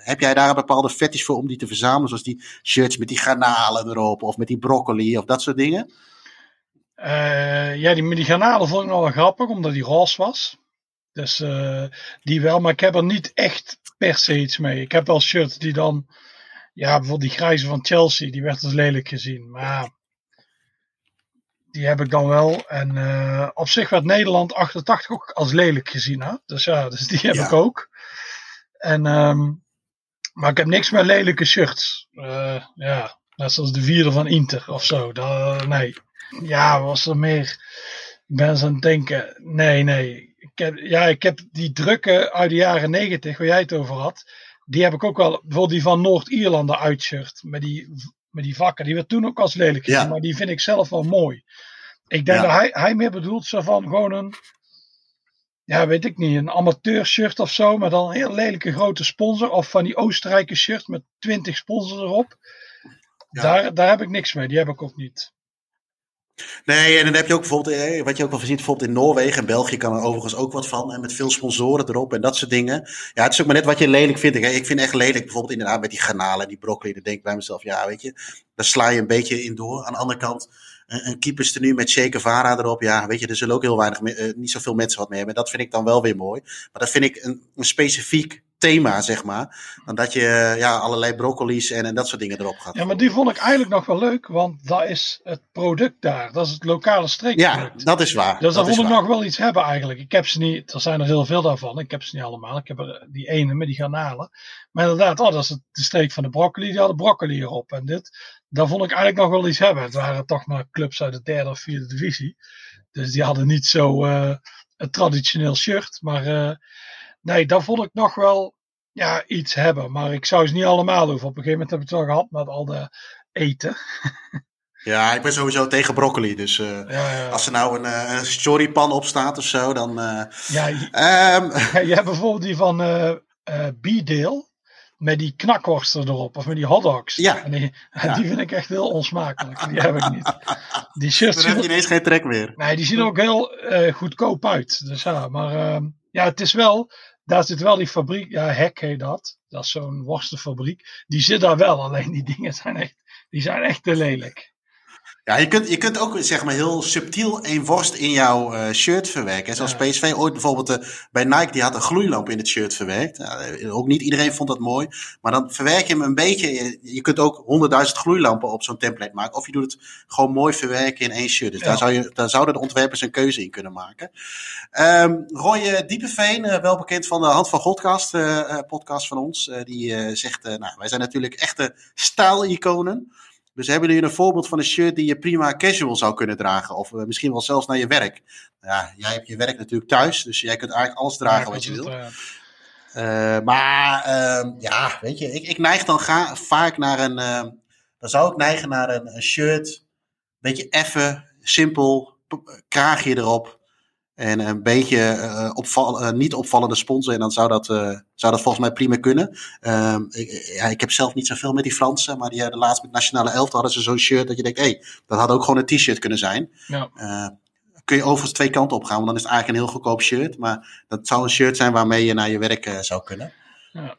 heb jij daar een bepaalde fetish voor om die te verzamelen? Zoals die shirts met die garnalen erop of met die broccoli of dat soort dingen? ja, die, die garnalen vond ik nog wel grappig, omdat die roze was. Dus die wel, maar ik heb er niet echt per se iets mee. Ik heb wel shirts die dan, ja, bijvoorbeeld die grijze van Chelsea, die werd als lelijk gezien. Maar die heb ik dan wel. En uh, op zich werd Nederland 88 ook als lelijk gezien. Hè? Dus ja, dus die heb ja. ik ook. En, um, maar ik heb niks met lelijke shirts. Uh, ja, net zoals de vierde van Inter of zo. Dat, nee. Ja, was er meer. Ik ben eens aan het denken. Nee, nee. Ik heb, ja, ik heb die drukke uit de jaren 90, waar jij het over had. Die heb ik ook wel. Bijvoorbeeld die van Noord-Ierland uitshirt. Met die met die vakken. Die werd toen ook als lelijk gezien, ja. maar die vind ik zelf wel mooi. Ik denk ja. dat hij, hij meer bedoelt zo van gewoon een, ja weet ik niet, een amateur shirt of zo, maar dan een heel lelijke grote sponsor. Of van die Oostenrijke shirt met 20 sponsors erop. Ja. Daar, daar heb ik niks mee, die heb ik ook niet. Nee, en dan heb je ook bijvoorbeeld, eh, wat je ook wel ziet, bijvoorbeeld in Noorwegen en België kan er overigens ook wat van. En met veel sponsoren erop en dat soort dingen. Ja, het is ook maar net wat je lelijk vindt. Ik vind echt lelijk, bijvoorbeeld inderdaad met die garnalen, die broccoli. Dan denk ik bij mezelf, ja, weet je, daar sla je een beetje in door. Aan de andere kant, een, een keeperstenu met Che Guevara erop. Ja, weet je, er zullen ook heel weinig, uh, niet zoveel mensen wat mee hebben. Dat vind ik dan wel weer mooi. Maar dat vind ik een, een specifiek thema, zeg maar. Dan dat je ja, allerlei broccoli's en, en dat soort dingen erop gaat. Ja, maar die vond ik eigenlijk nog wel leuk, want dat is het product daar. Dat is het lokale streekproduct. Ja, dat is waar. Dus daar vond ik nog wel iets hebben eigenlijk. Ik heb ze niet, er zijn er heel veel daarvan. Ik heb ze niet allemaal. Ik heb er die ene met die garnalen. Maar inderdaad, oh, dat is de streek van de broccoli. Die hadden broccoli erop. En dit, daar vond ik eigenlijk nog wel iets hebben. Het waren toch maar clubs uit de derde of vierde divisie. Dus die hadden niet zo uh, een traditioneel shirt. Maar uh, nee, daar vond ik nog wel ja, iets hebben. Maar ik zou ze niet allemaal hoeven. Op een gegeven moment heb ik het wel gehad met al de eten. Ja, ik ben sowieso tegen broccoli. Dus uh, ja, ja. als er nou een, uh, een storypan op staat of zo, dan. Uh, ja, je, um. je hebt bijvoorbeeld die van B-deel. Met die knakworsten erop, of met die hotdogs. Ja. En die, ja. die vind ik echt heel onsmakelijk. Die heb ik niet. Die shirts Dan heb je ineens geen trek meer. Nee, die zien ook heel goedkoop uit. Dus ja, maar ehm, ja, het is wel daar zit wel die fabriek, ja, Hek heet dat. Dat is zo'n worstenfabriek. Die zit daar wel, alleen die dingen zijn echt, die zijn echt te lelijk. Ja, je kunt, je kunt ook zeg maar heel subtiel een worst in jouw uh, shirt verwerken. Zoals ja. PSV ooit bijvoorbeeld uh, bij Nike, die had een gloeilamp in het shirt verwerkt. Ja, ook niet iedereen vond dat mooi. Maar dan verwerk je hem een beetje. Je, kunt ook honderdduizend gloeilampen op zo'n template maken. Of je doet het gewoon mooi verwerken in één shirt. Dus ja. daar, zou je, daar zouden de ontwerpers een keuze in kunnen maken. Um, Roy Diepeveen, wel bekend van de Hand van Godcast, podcast van ons. die zegt, nou, wij zijn natuurlijk echte stijliconen. Dus hebben jullie een voorbeeld van een shirt die je prima casual zou kunnen dragen? Of uh, misschien wel zelfs naar je werk? Ja, jij hebt je werk natuurlijk thuis, dus jij kunt eigenlijk alles dragen ja, wat je wil. Uh, maar uh, ja, weet je, ik, ik neig dan ga, vaak naar een. dan zou ik neigen naar een, een shirt. Beetje effen, simpel, kraagje erop. En een beetje uh, opval, uh, niet opvallende sponsor. En dan zou dat, uh, zou dat volgens mij prima kunnen. Um, ik, ja, ik heb zelf niet zoveel met die Fransen. Maar die, de laatst met Nationale Elftal hadden ze zo'n shirt. Dat je denkt, hé, hey, dat had ook gewoon een t-shirt kunnen zijn. Ja. kun je overigens twee kanten op gaan. Want dan is het eigenlijk een heel goedkoop shirt. Maar dat zou een shirt zijn waarmee je naar je werk zou kunnen. Ja.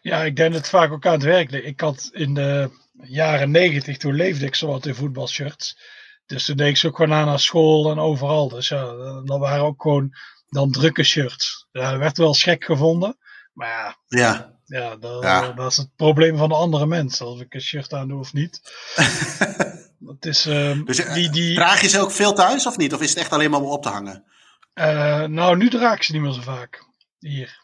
ja, ik denk dat het vaak ook aan het werk ligt. Ik had in de jaren negentig, toen leefde ik zowat in voetbalshirts. Dus toen deed ik ze ook gewoon aan naar school en overal. Dus ja, dat waren ook gewoon dan drukke shirts. Ja, dat werd wel schek gevonden. Maar ja, ja. Ja, dat, ja. dat is het probleem van de andere mensen. Of ik een shirt aan doe of niet. het is, uh, dus, die, die... Draag je ze ook veel thuis of niet? Of is het echt alleen maar om op te hangen? Uh, nou, nu draag ik ze niet meer zo vaak. hier.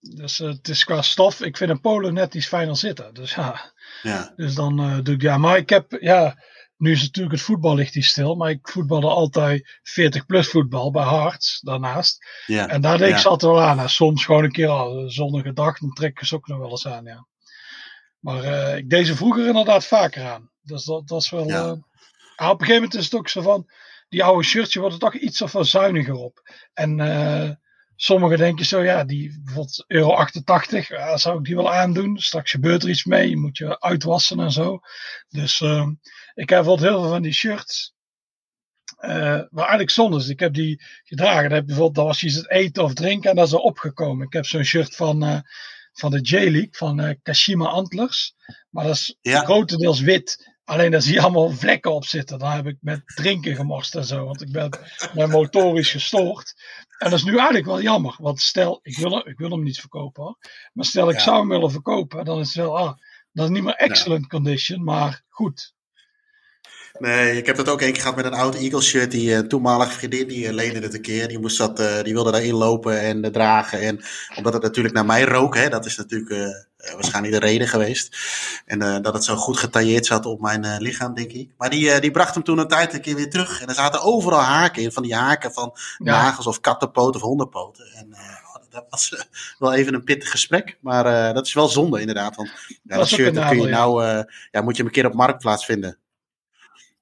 Dus het is qua stof, ik vind een polo net iets fijner zitten. Dus ja, Ja, dus dan doe ik ja. Maar ik heb, ja, nu is natuurlijk het voetbal ligt die stil, maar ik voetbalde altijd 40 plus voetbal bij Harts daarnaast. ja. En daar deed ik ja. ze altijd wel aan. En soms gewoon een keer al, een zonnige dag, dan trek ik ze ook nog wel eens aan, ja. Maar eh, ik deed ze vroeger inderdaad vaker aan. Dus dat, dat is wel... Ja. eh, ah, op een gegeven moment is het ook zo van, die oude shirtje wordt er toch iets of zuiniger op. En eh sommigen denken zo, ja, die bijvoorbeeld euro 88, ja, zou ik die wel aandoen. Straks gebeurt er iets mee, je moet je uitwassen en zo. Dus eh, ik heb bijvoorbeeld heel veel van die shirts. eh, waar eigenlijk zonde is. Ik heb die gedragen. Dat, heb bijvoorbeeld, dat was iets het eten of drinken en dat is er opgekomen. Ik heb zo'n shirt van, eh, van de J-League, van eh, Kashima Antlers. Maar dat is Ja. grotendeels wit. Alleen daar zie je allemaal vlekken op zitten. Daar heb ik met drinken gemorst en zo. Want ik ben, ben motorisch gestoord. En dat is nu eigenlijk wel jammer. Want stel, ik wil, hem- ik wil hem niet verkopen hoor. Maar stel ik Ja. zou hem willen verkopen. Dan is het wel, ah, dat is niet meer excellent condition. Maar goed. Nee, ik heb dat ook één keer gehad met een oud Eagles shirt. Die eh, toenmalige vriendin die eh, leende het een keer. Die, moest dat, eh, die wilde daarin lopen en dragen. En omdat het natuurlijk naar mij rook, hè, dat is natuurlijk waarschijnlijk de reden geweest. En dat het zo goed getailleerd zat op mijn lichaam, denk ik. Maar die, die bracht hem toen een tijd een keer weer terug. En er zaten overal haken in, van die haken van Ja. nagels of kattenpoten of hondenpoten. En eh, dat was wel even een pittig gesprek. Maar dat is wel zonde inderdaad. Want ja, dat, shirt dat kun je nou, ja, moet je hem een keer op marktplaats vinden.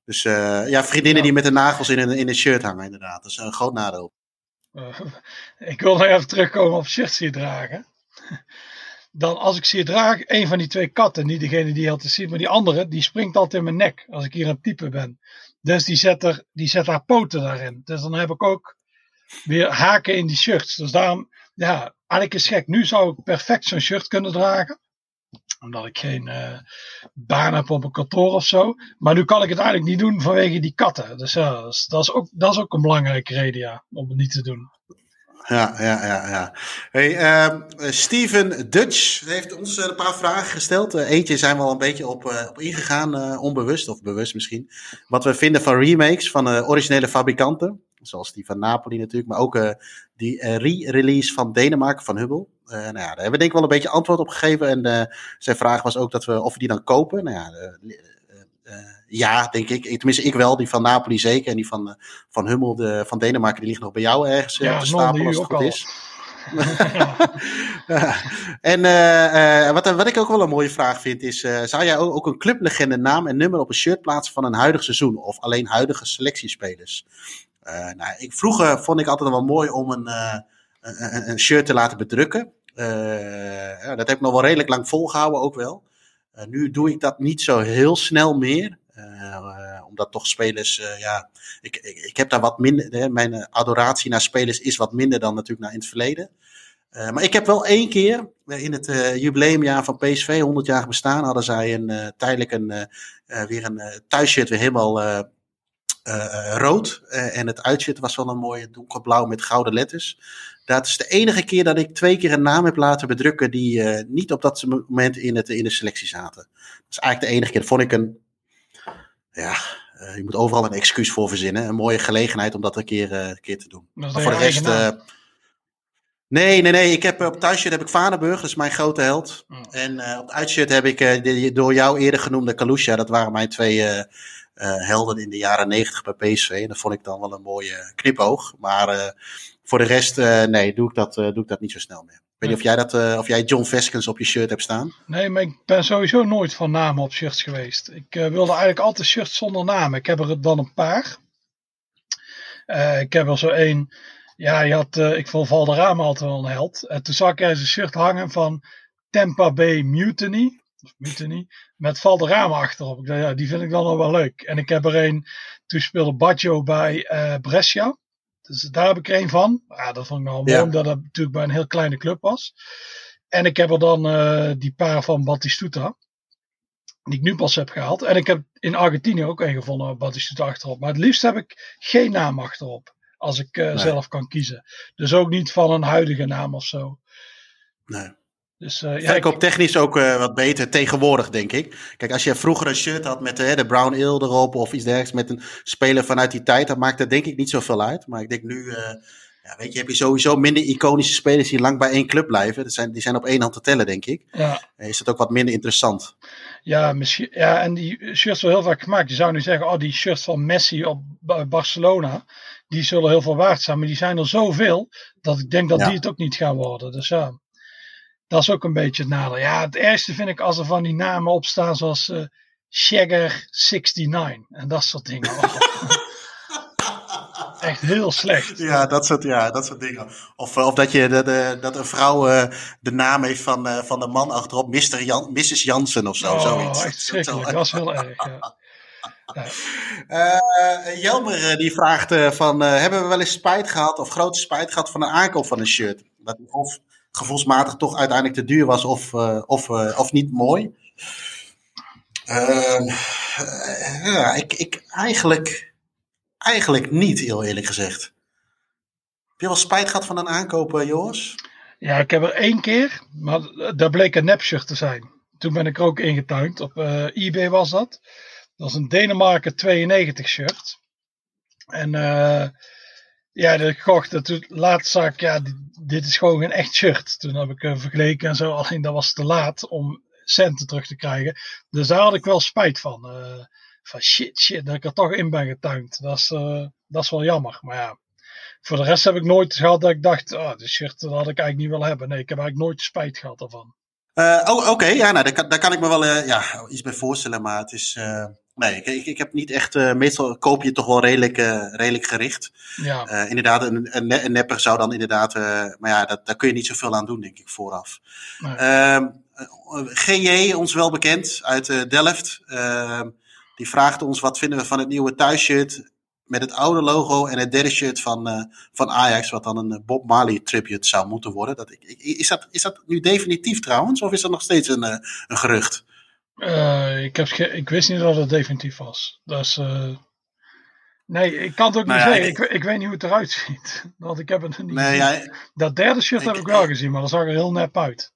Dus eh, ja, vriendinnen die met de nagels in een, in een shirt hangen, inderdaad. Dat is een groot nadeel. Eh, ik wil nog even terugkomen op shirts die dragen. Dan als ik ze hier draag, een van die twee katten, niet degene die je altijd ziet, maar die andere, die springt altijd in mijn nek als ik hier aan het typen ben. Dus die zet, er, die zet haar poten daarin. Dus dan heb ik ook weer haken in die shirts. Dus daarom, ja, eigenlijk is gek. Nu zou ik perfect zo'n shirt kunnen dragen. Omdat ik geen eh, baan heb op een kantoor of zo. Maar nu kan ik het eigenlijk niet doen vanwege die katten. Dus ja, dat is, dat is, ook, dat is ook een belangrijke reden ja, om het niet te doen. Ja, ja, ja. ja. Hey, ehm, eh, Steven Dutch heeft ons eh, een paar vragen gesteld. Eh, eentje zijn we al een beetje op, eh, op ingegaan, eh, onbewust of bewust misschien. Wat we vinden van remakes van eh, originele fabrikanten. Zoals die van Napoli natuurlijk, maar ook eh, die eh, re-release van Denemarken van Hubble. Eh, nou ja, daar hebben we denk ik wel een beetje antwoord op gegeven. En eh, zijn vraag was ook dat we, of we die dan kopen. Nou ja, eh, ja, denk ik. Tenminste, ik wel. Die van Napoli zeker. En die van, van Hummel, de, van Denemarken, die ligt nog bij jou ergens Ja, op de non, stapel als het goed al. is. Ja. en wat, wat ik ook wel een mooie vraag vind is: zou jij ook, ook een clublegende naam en nummer op een shirt plaatsen van een huidig seizoen of alleen huidige selectiespelers? Nou, ik, vroeger vond ik altijd wel mooi om een, een, een- een shirt te laten bedrukken. Eh, dat heb ik nog wel redelijk lang volgehouden ook wel. Eh, nu doe ik dat niet zo heel snel meer. Eh, omdat toch spelers, ja, ik, ik, ik heb daar wat minder, hè, mijn adoratie naar spelers is wat minder dan natuurlijk naar in het verleden. Maar ik heb wel één keer in het jubileumjaar van PSV, 100 jaar bestaan, hadden zij een, tijdelijk een, weer een thuisshirt weer helemaal rood. En het uitshirt was wel een mooie donkerblauw met gouden letters. Dat is de enige keer dat ik twee keer een naam heb laten bedrukken die eh, niet op dat moment in, het, in de selectie zaten. Dat is eigenlijk de enige keer. Dat vond ik een, ja, eh, je moet overal een excuus voor verzinnen. Een mooie gelegenheid om dat een keer, eh, een keer te doen. Maar voor de rest. nee, nee, nee. Ik heb, op het thuisshirt heb ik Vanenburg, dat is mijn grote held. Oh. En op het uitshirt heb ik de, door jou eerder genoemde Kalusha. Dat waren mijn twee helden in de jaren negentig bij PSV. En dat vond ik dan wel een mooie knipoog. Maar voor de rest, eh, nee, doe ik, dat, eh, doe ik dat niet zo snel meer. Ik weet niet of jij, dat, eh, of jij John Veskens op je shirt hebt staan. Nee, maar ik ben sowieso nooit van namen op shirts geweest. Ik wilde eigenlijk altijd shirts zonder namen. Ik heb er dan een paar. Ik heb er zo één. Ja, je had, ik vond Valderrama altijd wel een held. En toen zag ik ergens een shirt hangen van Tampa Bay Mutiny. Of Mutiny. Met Valderrama achterop. Ik dacht, ja, die vind ik dan nog wel leuk. En ik heb er een. Toen speelde Baggio bij Brescia. Dus daar heb ik er een van. Ja, dat vond ik wel mooi, Ja. omdat het natuurlijk bij een heel kleine club was. En ik heb er dan eh, die paar van Batistuta. Die ik nu pas heb gehaald. En ik heb in Argentinië ook een gevonden Batistuta achterop. Maar het liefst heb ik geen naam achterop. Als ik eh, Nee. zelf kan kiezen. Dus ook niet van een huidige naam of zo. Nee. Dus eh, ja, ik, Verkooptechnisch ook eh, wat beter tegenwoordig, denk ik. Kijk, als je vroeger een shirt had met eh, de Brown Ale erop of iets dergelijks met een speler vanuit die tijd, dan maakt dat denk ik niet zoveel uit. Maar ik denk nu, ja, weet je, heb je sowieso minder iconische spelers die lang bij één club blijven. Dat zijn, die zijn op één hand te tellen, denk ik. Ja. Is het ook wat minder interessant. Ja, misschien, ja, en die shirts worden heel vaak gemaakt. Je zou nu zeggen, oh, die shirts van Messi op Barcelona, die zullen heel veel waard zijn. Maar die zijn er zoveel, dat ik denk dat Ja. die het ook niet gaan worden. Dus ja, dat is ook een beetje het nadeel. Ja, het ergste vind ik als er van die namen op staan zoals eh Shagger69 en dat soort dingen. Oh. Echt heel slecht. Ja, dat soort, ja, dat soort dingen. Of, eh, of dat, je, de, de- dat een vrouw eh, de naam heeft van, van de man achterop, Mr. Jan, Mrs. Jansen of zo. Oh, zoiets. echt. Dat was heel erg. Ja. Jelmer die vraagt van, hebben we wel eens spijt gehad of grote spijt gehad van een aankoop van een shirt? Dat of gevoelsmatig toch uiteindelijk te duur was of, eh, of, eh, of niet mooi? Ehm, eh, ja, ik, ik eigenlijk, eigenlijk niet, heel eerlijk gezegd. Heb je wel spijt gehad van een aankoop, eh, Joris? Ja, ik heb er één keer, maar daar bleek een nepshirt te zijn. Toen ben ik er ook ingetuind. Op eBay was dat. Dat was een Denemarken 92 shirt. En ja, dat. En toen laatst zag ja, dit, is gewoon geen echt shirt. Toen heb ik eh, vergeleken en zo. Alleen dat was te laat om centen terug te krijgen. Dus daar had ik wel spijt van. Eh, van shit, shit, dat ik er toch in ben getuind. Dat is, eh, dat is wel jammer. Maar ja, voor de rest heb ik nooit gehad dat ik dacht, oh, dit shirt dat had ik eigenlijk niet willen hebben. Nee, ik heb eigenlijk nooit spijt gehad daarvan. Oh, oké, ja, nou, daar, kan, daar kan ik me wel ja, iets bij voorstellen, maar het is. Nee, ik, ik, ik heb niet echt. eh, meestal koop je toch wel redelijk, eh, redelijk gericht. Ja, Eh, inderdaad, een, een, ne- een nepper zou dan inderdaad. maar ja, dat, daar kun je niet zoveel aan doen, denk ik, vooraf. Nee. Ehm, eh, GJ, ons wel bekend uit Delft. ehm, die vraagt ons: wat vinden we van het nieuwe thuisshirt? Met het oude logo en het derde shirt van, van Ajax, wat dan een Bob Marley tribute zou moeten worden. Dat, is, dat, is dat nu definitief trouwens, of is dat nog steeds een, een gerucht? Eh, ik, heb ik wist niet dat het definitief was. Dus, eh, nee, ik kan het ook Nou niet ja, zeggen. ik- Ik, ik, weet niet hoe het eruit ziet. Want ik heb het niet Nee, ja, Dat derde shirt heb ik wel gezien, maar dat zag er heel nep uit.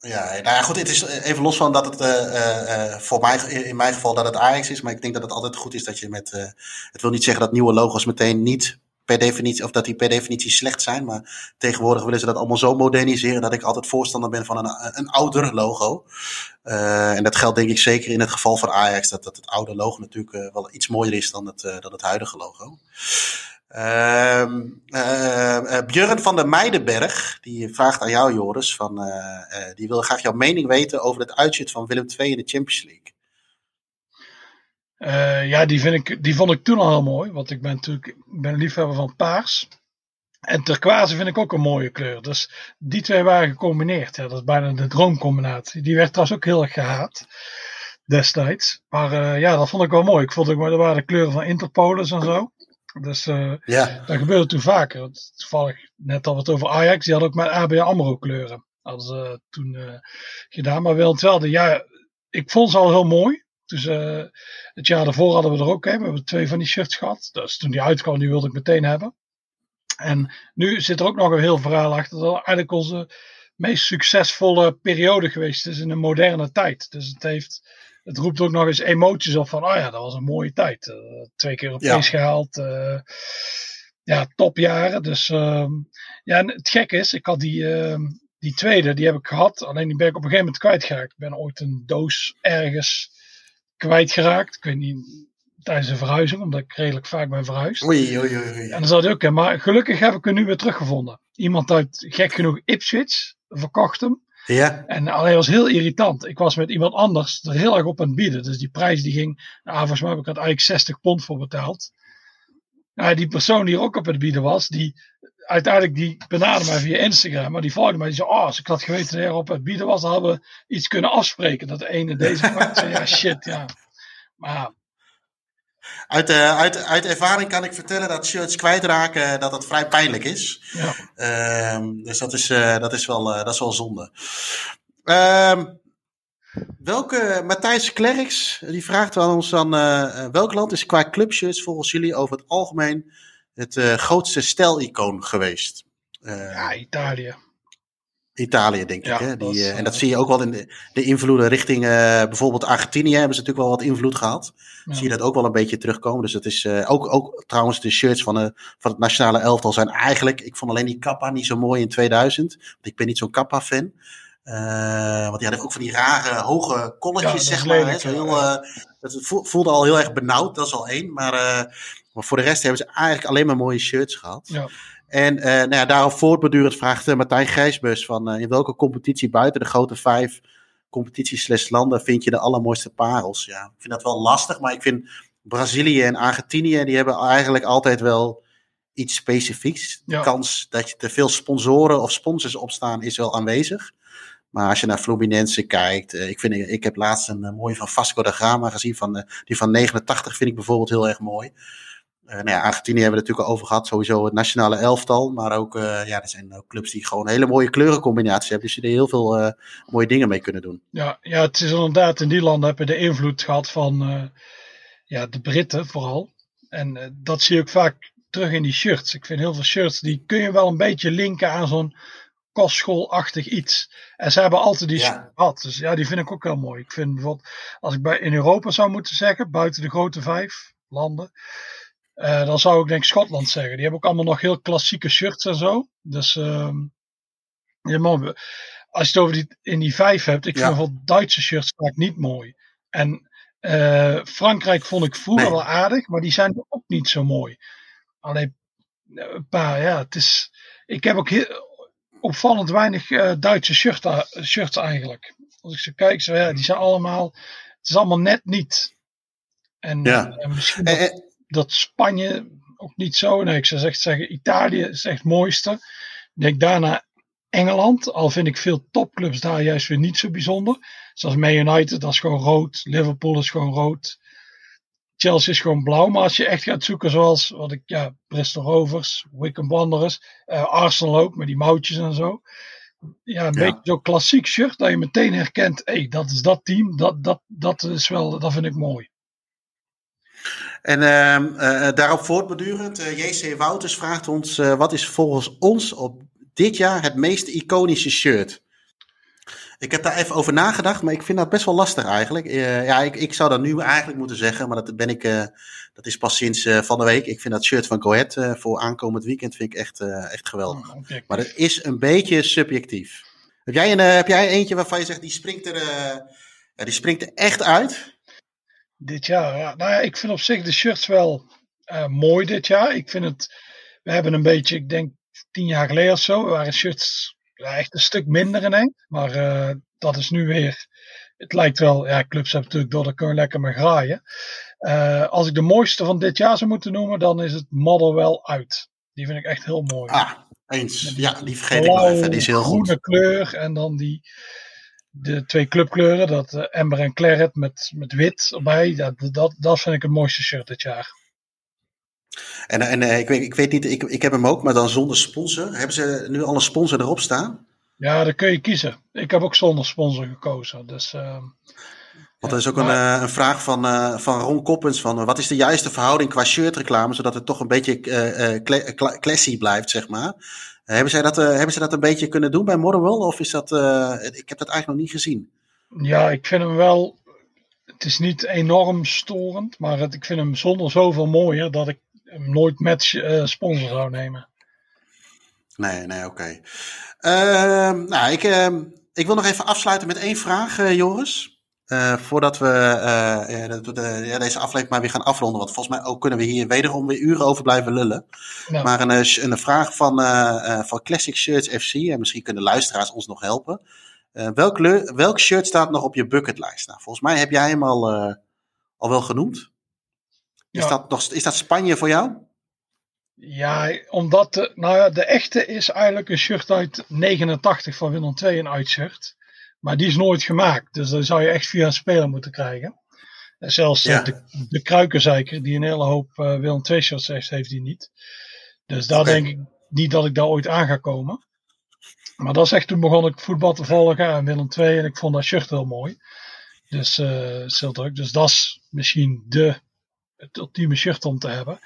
Ja, nou ja, goed, het is even los van dat het eh, eh, eh, voor mij, in mijn geval dat het Ajax is, maar ik denk dat het altijd goed is dat je met, eh, het wil niet zeggen dat nieuwe logo's meteen niet per definitie, of dat die per definitie slecht zijn, maar tegenwoordig willen ze dat allemaal zo moderniseren dat ik altijd voorstander ben van een, een ouder logo. Eh, en dat geldt denk ik zeker in het geval van Ajax, dat, dat het oude logo natuurlijk eh, wel iets mooier is dan het, eh, dan het huidige logo. Ehm eh, eh, Björn van der Meidenberg, die vraagt aan jou, Joris, van, die wil graag jouw mening weten over het uitzit van Willem II in de Champions League. Eh, ja, die, vind ik, die vond ik toen al heel mooi. Want ik ben natuurlijk ben een liefhebber van paars. En turquoise vind ik ook een mooie kleur. Dus die twee waren gecombineerd. Ja, dat is bijna de droomcombinatie. Die werd trouwens ook heel erg gehaat. Destijds. Maar eh, ja, dat vond ik wel mooi. Ik vond ook, maar dat waren de kleuren van Interpolis en zo. Dus eh, Ja, dat gebeurde toen vaker. Want Toevallig, net al wat over Ajax. Die had ook met ABN AMRO kleuren. Hadden ze toen gedaan. Maar wel hetzelfde. Ja, ik vond ze al heel mooi. Dus eh, het jaar daarvoor hadden we er ook. Hè. We hebben twee van die shirts gehad. Dus toen die uitkwam, die wilde ik meteen hebben. En nu zit er ook nog een heel verhaal achter. Dat eigenlijk onze meest succesvolle periode geweest is in een moderne tijd. Dus het heeft... Het roept ook nog eens emoties op van, oh ja, dat was een mooie tijd. Eh, twee keer Europees gehaald. eh, ja, topjaren. Dus ehm, ja, en het gekke is, ik had die, ehm, die tweede, die heb ik gehad. Alleen die ben ik op een gegeven moment kwijtgeraakt. Ik ben ooit een doos ergens kwijtgeraakt. Ik weet niet, tijdens een verhuizing, omdat ik redelijk vaak ben verhuisd. oei, oei, oei. oei. En dan zat hij ook in. Maar gelukkig heb ik hem nu weer teruggevonden. Iemand uit, gek genoeg, Ipswich verkocht hem. Ja, En alleen was heel irritant. Ik was met iemand anders er heel erg op aan het bieden. Dus die prijs die ging, nou, volgens mij heb ik er eigenlijk 60 pond voor betaald. Nou, die persoon die er ook op het bieden was, die uiteindelijk die benaderde mij via Instagram. Maar die volgde mij, die zei, oh, als ik had geweten dat hij erop het bieden was, dan hadden we iets kunnen afspreken. Dat de ene deze vraag. Zei, ja, shit, ja. Maar uit, eh, uit, uit ervaring kan ik vertellen dat shirts kwijtraken, dat dat vrij pijnlijk is. ja. Ehm, dus dat is, eh, dat is, wel, eh, dat is wel zonde. Ehm, welke, Matthijs Klerks, die vraagt aan ons dan, eh, eh, welk land is qua clubshirts volgens jullie over het algemeen het eh, grootste stijlicoon geweest? Eh, ja, Italië. Italië, denk ik. Hè? Die, en dat zie je ook wel in de, de invloeden richting bijvoorbeeld Argentinië. Hebben ze natuurlijk wel wat invloed gehad. Zie je dat ook wel een beetje terugkomen. Dus het is ook, ook trouwens de shirts van, van het nationale elftal zijn eigenlijk. Ik vond alleen die kappa niet zo mooi in 2000. Want ik ben niet zo'n kappa fan. Uh, want die hadden ook van die rare hoge kolletjes, zeg maar. Lelijk, hè, heel, uh, het voelde al heel erg benauwd, dat is al één. Maar, uh, maar voor de rest hebben ze eigenlijk alleen maar mooie shirts gehad. Ja. En nou ja, daarop voortbedurend vraagt Martijn Gijsbus van in welke competitie buiten de grote vijf competities landen vind je de allermooiste parels? Ja, ik vind dat wel lastig, maar ik vind Brazilië en Argentinië, die hebben eigenlijk altijd wel iets specifieks. De kans dat je te veel sponsoren of sponsors opstaan is wel aanwezig. Maar als je naar Fluminense kijkt, uh, ik, vind, ik heb laatst een uh, mooie van Vasco da Gama gezien. Van, uh, die van 89 vind ik bijvoorbeeld heel erg mooi. Nou ja, Argentinië hebben we het natuurlijk al over gehad. Sowieso het nationale elftal. Maar ook, ja, er zijn ook clubs die gewoon hele mooie kleurencombinaties hebben. Dus je er heel veel mooie dingen mee kunnen doen. Ja, ja, het is inderdaad, in die landen hebben de invloed gehad van ja, de Britten vooral. En dat zie je ook vaak terug in die shirts. Ik vind heel veel shirts, die kun je wel een beetje linken aan zo'n kostschoolachtig iets. En ze hebben altijd die ja. gehad. Dus ja, die vind ik ook heel mooi. Ik vind bijvoorbeeld, als ik bij, in Europa zou moeten zeggen, buiten de grote vijf landen, uh, dan zou ik denk Schotland zeggen. Die hebben ook allemaal nog heel klassieke shirts en zo. Dus uh, ja, als je het over die, in die vijf hebt, ik vind wel Duitse shirts vaak niet mooi. En uh, Frankrijk vond ik vroeger wel aardig, maar die zijn ook niet zo mooi. Alleen een paar, ja, het is. Ik heb ook heel, opvallend weinig uh, Duitse shirt, shirts eigenlijk. Als ik ze kijk, zo, ja, die zijn allemaal, het is allemaal net niet. En, ja. en misschien eh, dat, Spanje ook niet zo. Nee, ik zou echt zeggen, Italië is echt het mooiste. Ik denk daarna Engeland, al vind ik veel topclubs daar juist weer niet zo bijzonder. Zoals Man United, dat is gewoon rood. Liverpool is gewoon rood. Chelsea is gewoon blauw. Maar als je echt gaat zoeken zoals wat ik, ja, Bristol Rovers, Wickham Wanderers, uh, Arsenal ook met die mouwtjes en zo. Ja, een beetje zo'n klassiek shirt dat je meteen herkent, hé, hey, dat is dat team. Dat, dat, dat is wel, dat vind ik mooi. En uh, uh, daarop voortbedurend, JC Wouters vraagt ons, wat is volgens ons op dit jaar het meest iconische shirt? Ik heb daar even over nagedacht, maar ik vind dat best wel lastig eigenlijk. Uh, ja, ik, ik zou dat nu eigenlijk moeten zeggen, maar dat ben ik. Uh, dat is pas sinds uh, van de week. Ik vind dat shirt van Goed voor aankomend weekend vind ik echt, echt geweldig. Oh, maar het is een beetje subjectief. Heb jij, een, heb jij eentje waarvan je zegt die springt er, ja, die springt er echt uit? Dit jaar, ja. Nou ja, ik vind op zich de shirts wel mooi dit jaar. Ik vind het. We hebben een beetje, ik denk tien jaar geleden of zo, waren shirts ja, echt een stuk minder ineens. Maar uh, dat is nu weer. Het lijkt wel, ja, clubs hebben natuurlijk door, daar kunnen lekker mee graaien. Uh, als ik de mooiste van dit jaar zou moeten noemen, dan is het Model wel uit. Die vind ik echt heel mooi. Ah, eens. Ja, die vergeet ik wel even. Die is heel groene goed. kleur en dan die, de twee clubkleuren, dat uh, Ember en Claret met, met wit erbij. Dat, dat, dat vind ik het mooiste shirt dit jaar. En, en eh, ik, weet, ik weet niet, ik, ik heb hem ook, maar dan zonder sponsor. Hebben ze nu al een sponsor erop staan? Ja, dan kun je kiezen. Ik heb ook zonder sponsor gekozen. Dus, uh, Want er is ook een, een vraag van, van Ron Koppens van wat is de juiste verhouding qua shirtreclame, zodat het toch een beetje classy blijft, zeg maar. Hebben, zij dat, hebben ze dat een beetje kunnen doen bij Motherwell? Of is dat, ik heb dat eigenlijk nog niet gezien. Ja, ik vind hem wel, het is niet enorm storend, maar het, ik vind hem zonder zoveel mooier dat ik nooit met uh, sponsor zou nemen. Nee, nee, oké. Okay. Uh, nou, ik, uh, ik wil nog even afsluiten met één vraag, uh, Joris. voordat we ja, deze aflevering maar weer gaan afronden. Want volgens mij ook kunnen we hier wederom weer uren over blijven lullen. Ja. Maar een, een vraag van, van Classic Shirts FC. En misschien kunnen luisteraars ons nog helpen. welk, welk shirt staat nog op je bucketlijst? Nou, volgens mij heb jij hem al, al wel genoemd. Is, dat nog, is dat Spanje voor jou? Ja, omdat de, nou ja, de echte is eigenlijk een shirt uit 89 van Willem II, een uitshirt. Maar die is nooit gemaakt. Dus dan zou je echt via een speler moeten krijgen. En zelfs eh, de, de Kruikenzeiker, die een hele hoop uh, Willem II shirts heeft, heeft die niet. Dus daar denk ik niet dat ik daar ooit aan ga komen. Maar dat is echt toen begon ik voetbal te volgen en Willem II. En ik vond dat shirt heel mooi. Dus, uh, dus dat is misschien de het ultieme shirt om te hebben.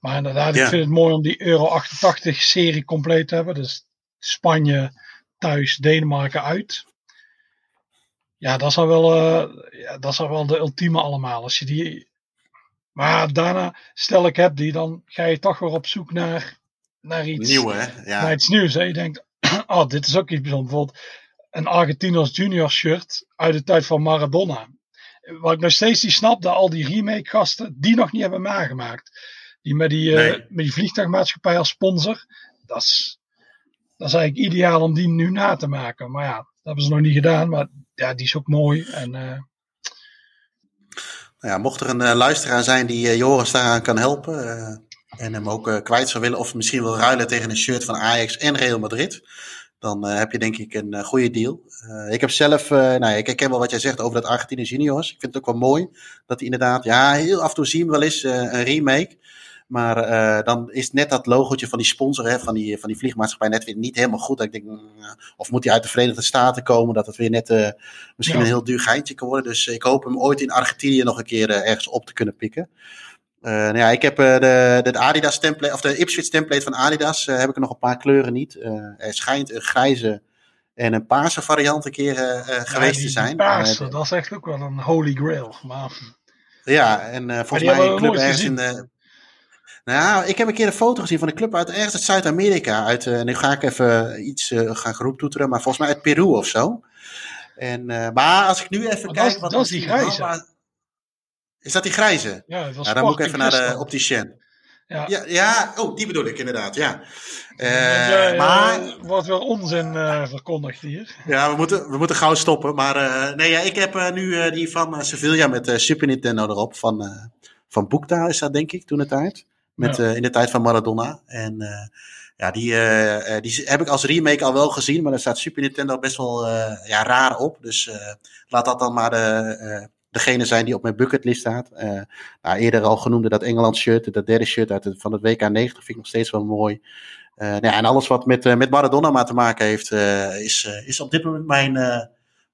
Maar inderdaad, ik vind het mooi om die Euro 88 serie compleet te hebben. Dus Spanje, thuis, Denemarken uit. Ja, dat is al wel, uh, ja, dat is al wel de ultieme allemaal. Als je die, maar daarna, stel ik heb die, dan ga je toch weer op zoek naar, naar iets, Nieuw, hè? Ja. naar iets nieuws. Hè? Je denkt, oh, dit is ook iets bijzonders. Bijvoorbeeld een Argentinos junior shirt uit de tijd van Maradona. Wat ik nog steeds niet snap, dat al die remake gasten die nog niet hebben nagemaakt. Die met die, uh, Nee. met die vliegtuigmaatschappij als sponsor. Dat is, dat is eigenlijk ideaal om die nu na te maken. Maar ja, hebben ze nog niet gedaan. Maar ja, die is ook mooi. En eh, Nou ja, mocht er een eh, luisteraar zijn die eh, Joris daaraan kan helpen. en hem ook kwijt zou willen. Of misschien wil ruilen tegen een shirt van Ajax en Real Madrid. Dan heb je denk ik een goede deal. Ik heb zelf, nou ik herken wel wat jij zegt over dat Argentinië juniors. Ik vind het ook wel mooi dat hij inderdaad, ja, heel af en toe zien we wel eens een remake. Maar eh, dan is net dat logootje van die sponsor, hè, van, die, van die vliegmaatschappij, net weer niet helemaal goed. Dat ik denk, mm, of moet hij uit de Verenigde Staten komen, dat het weer net eh, misschien Ja. een heel duur geintje kan worden. Dus ik hoop hem ooit in Argentinië nog een keer eh, ergens op te kunnen pikken. Nou ja, ik heb de, de Adidas template, of de Ipswich template van Adidas, heb ik er nog een paar kleuren niet. Er schijnt een grijze en een paarse variant een keer ja, geweest die- te zijn. Paarse, dat is echt ook wel een holy grail. Maar ja, en volgens mij een club ergens in de. Nou, ik heb een keer een foto gezien van een club uit ergens uit Zuid-Amerika. Uit, eh, nu ga ik even iets eh, gaan geroeptoeteren, maar volgens mij uit Peru of zo. En, eh, maar als ik nu even Maar kijk. dat wat dat is die grijze. Is dat die grijze? ja, dat was Ja, dan moet ik even en naar de opticien. Ja. Ja, ja, oh, die bedoel ik inderdaad, ja. Eh, maar er wordt wel onzin eh, verkondigd hier. ja, we moeten, we moeten gauw stoppen. Maar eh, nee, ja, ik heb eh, nu eh, die van eh, Sevilla met eh, Super Nintendo erop. Van, eh van Boekta is dat, denk ik, toen de tijd. Met, Ja. eh, in de tijd van Maradona. En eh, ja, die, eh, die heb ik als remake al wel gezien. Maar daar staat Super Nintendo best wel ja, raar op. Dus laat dat dan maar de, degene zijn die op mijn bucketlist staat. Nou, eerder al genoemde dat Engeland shirt. Dat derde shirt uit het, van het WK 90 vind ik nog steeds wel mooi. Nou ja, en alles wat met, met Maradona maar te maken heeft, is, is op dit moment mijn,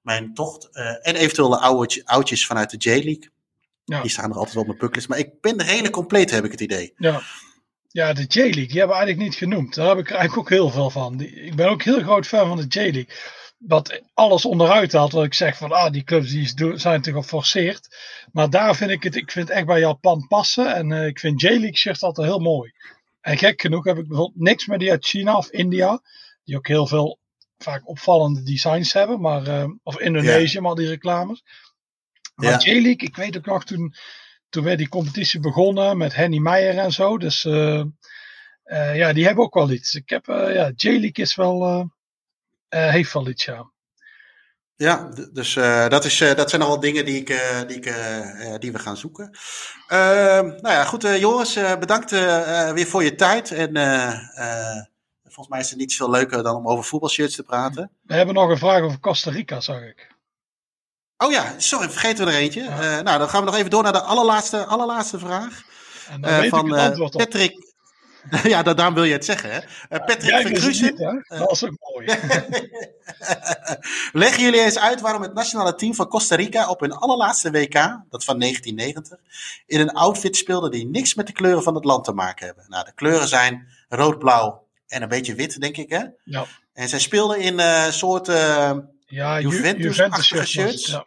mijn tocht. En eventueel de oude, oudjes vanuit de J-League. Ja. Die staan nog altijd wel op mijn bucketlist. Maar ik ben redelijk compleet, heb ik het idee. Ja. Ja, de J-League, die hebben we eigenlijk niet genoemd. Daar heb ik er eigenlijk ook heel veel van. Die, ik ben ook heel groot fan van de J-League. Dat alles onderuit haalt, wat ik zeg van, ah, die clubs die zijn te geforceerd. Maar daar vind ik het, ik vind het echt bij Japan passen. En eh, ik vind J-League shirts altijd heel mooi. En gek genoeg heb ik bijvoorbeeld niks met die uit China of India. Die ook heel veel, vaak opvallende designs hebben. Maar, eh, of Indonesië, maar die reclames. Maar Ja. J-League, ik weet ook nog toen, toen werd die competitie begonnen met Henny Meijer en zo. Dus eh, eh, ja, die hebben ook wel iets. Ik heb, eh, ja, J-League is wel, heeft wel iets, ja. Ja, dus dat, is, dat zijn wel dingen die, ik, die, ik, die we gaan zoeken. Ehm, nou ja, goed, Joris, bedankt weer voor je tijd. En volgens mij is het niet veel leuker dan om over voetbalshirts te praten. We hebben nog een vraag over Costa Rica, zag ik. Oh ja, sorry, vergeten we er eentje. Ja. Eh, nou, dan gaan we nog even door naar de allerlaatste, allerlaatste vraag. En Eh, van het eh. Patrick. ja, da- daarom wil je het zeggen, hè? Patrick niet, hè? Dat is ook mooi. Leggen jullie eens uit waarom het nationale team van Costa Rica op hun allerlaatste WK, dat van 1990, in een outfit speelde die niks met de kleuren van het land te maken hebben. Nou, de kleuren zijn rood, blauw en een beetje wit, denk ik, hè? Ja, En zij speelden in een soort. Ja Ju- Juventus-achtige Juventus shirts. was het, shirts?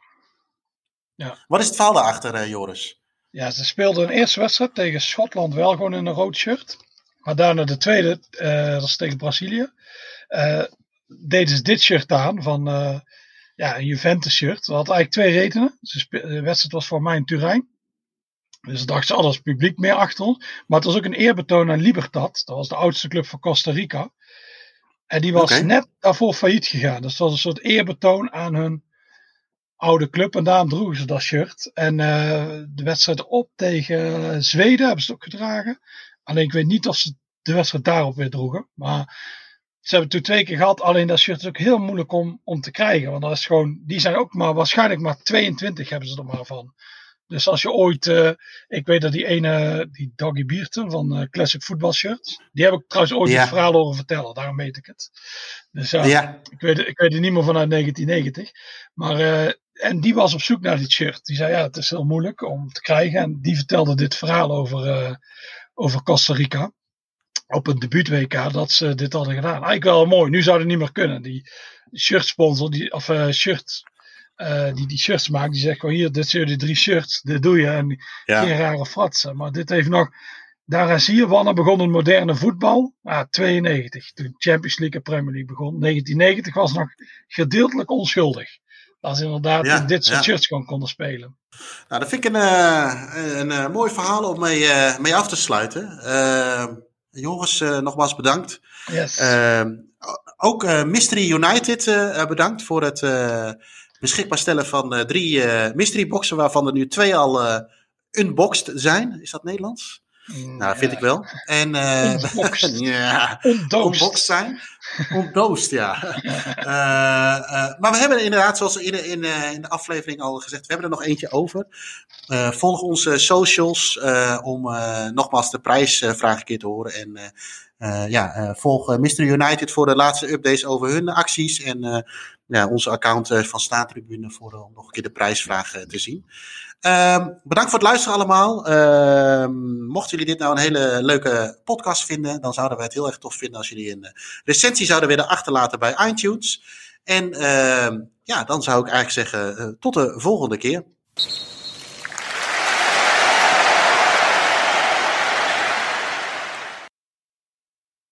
Ja. wat is het verhaal daarachter, eh, Joris? Ja, ze speelden een eerste wedstrijd tegen Schotland wel gewoon in een rood shirt. Maar daarna de tweede, eh, dat is tegen Brazilië. eh, deden ze dit shirt aan van ja, een Juventus shirt. Dat had eigenlijk twee redenen. De wedstrijd was voor mij in Turijn. Dus dachten ze, oh, is publiek meer achter ons. Maar het was ook een eerbetoon aan Libertad. Dat was de oudste club van Costa Rica. En die was net daarvoor failliet gegaan. Dus dat was een soort eerbetoon aan hun oude club. En daarom droegen ze dat shirt. En eh, de wedstrijd op tegen Zweden hebben ze het ook gedragen. Alleen ik weet niet of ze de wedstrijd daarop weer droegen. Maar ze hebben het toen twee keer gehad. Alleen dat shirt is ook heel moeilijk om, om te krijgen. Want dat is gewoon, die zijn ook maar waarschijnlijk maar 22 hebben ze er maar van. Dus als je ooit, eh, ik weet dat die ene, die Doggy Bierten van eh, Classic Football Shirts, die heb ik trouwens ooit Ja. het verhaal horen vertellen, daarom weet ik het. Dus ja, Ja, ik, weet, ik weet het niet meer vanuit 1990. Maar, eh, en die was op zoek naar dit shirt. Die zei, ja, het is heel moeilijk om te krijgen. En die vertelde dit verhaal over, eh, over Costa Rica. op een debuut-WK dat ze dit hadden gedaan. Eigenlijk wel mooi. Nu zou het niet meer kunnen. Die shirtsponsor, die, of shirt, uh, die die shirts maakt, die zegt gewoon hier, dit zijn de drie shirts, dit doe je. En ja. geen rare fratsen. Maar dit heeft nog, daar zie je wanneer begon het moderne voetbal? Ah, 92, toen Champions League en Premier League begon. 1990 was nog gedeeltelijk onschuldig. Dat ze inderdaad ja, dit soort ja. shirts gewoon konden spelen. Nou, dat vind ik een, uh, een, een mooi verhaal om mee, uh, mee af te sluiten. Uh, jongens, nogmaals bedankt. Yes. Ook Mystery United bedankt voor het beschikbaar stellen van drie mystery boxen, waarvan er nu twee al unboxed zijn. Is dat Nederlands? Mm, nou, vind ik wel. En uh, ja, unboxed zijn. Ontdoost, ja. maar we hebben inderdaad, zoals in, in, in de aflevering al gezegd, we hebben er nog eentje over. volg onze socials om nogmaals de prijsvraag een keer te horen. En ja, volg Mr. United voor de laatste updates over hun acties. En ja, onze account van Staatribune voor om nog een keer de prijsvraag te zien. Uh, bedankt voor het luisteren allemaal. Uh, mochten jullie dit nou een hele leuke podcast vinden, dan zouden we het heel erg tof vinden als jullie een recensie zouden willen achterlaten bij iTunes. En uh, ja, dan zou ik eigenlijk zeggen, tot de volgende keer.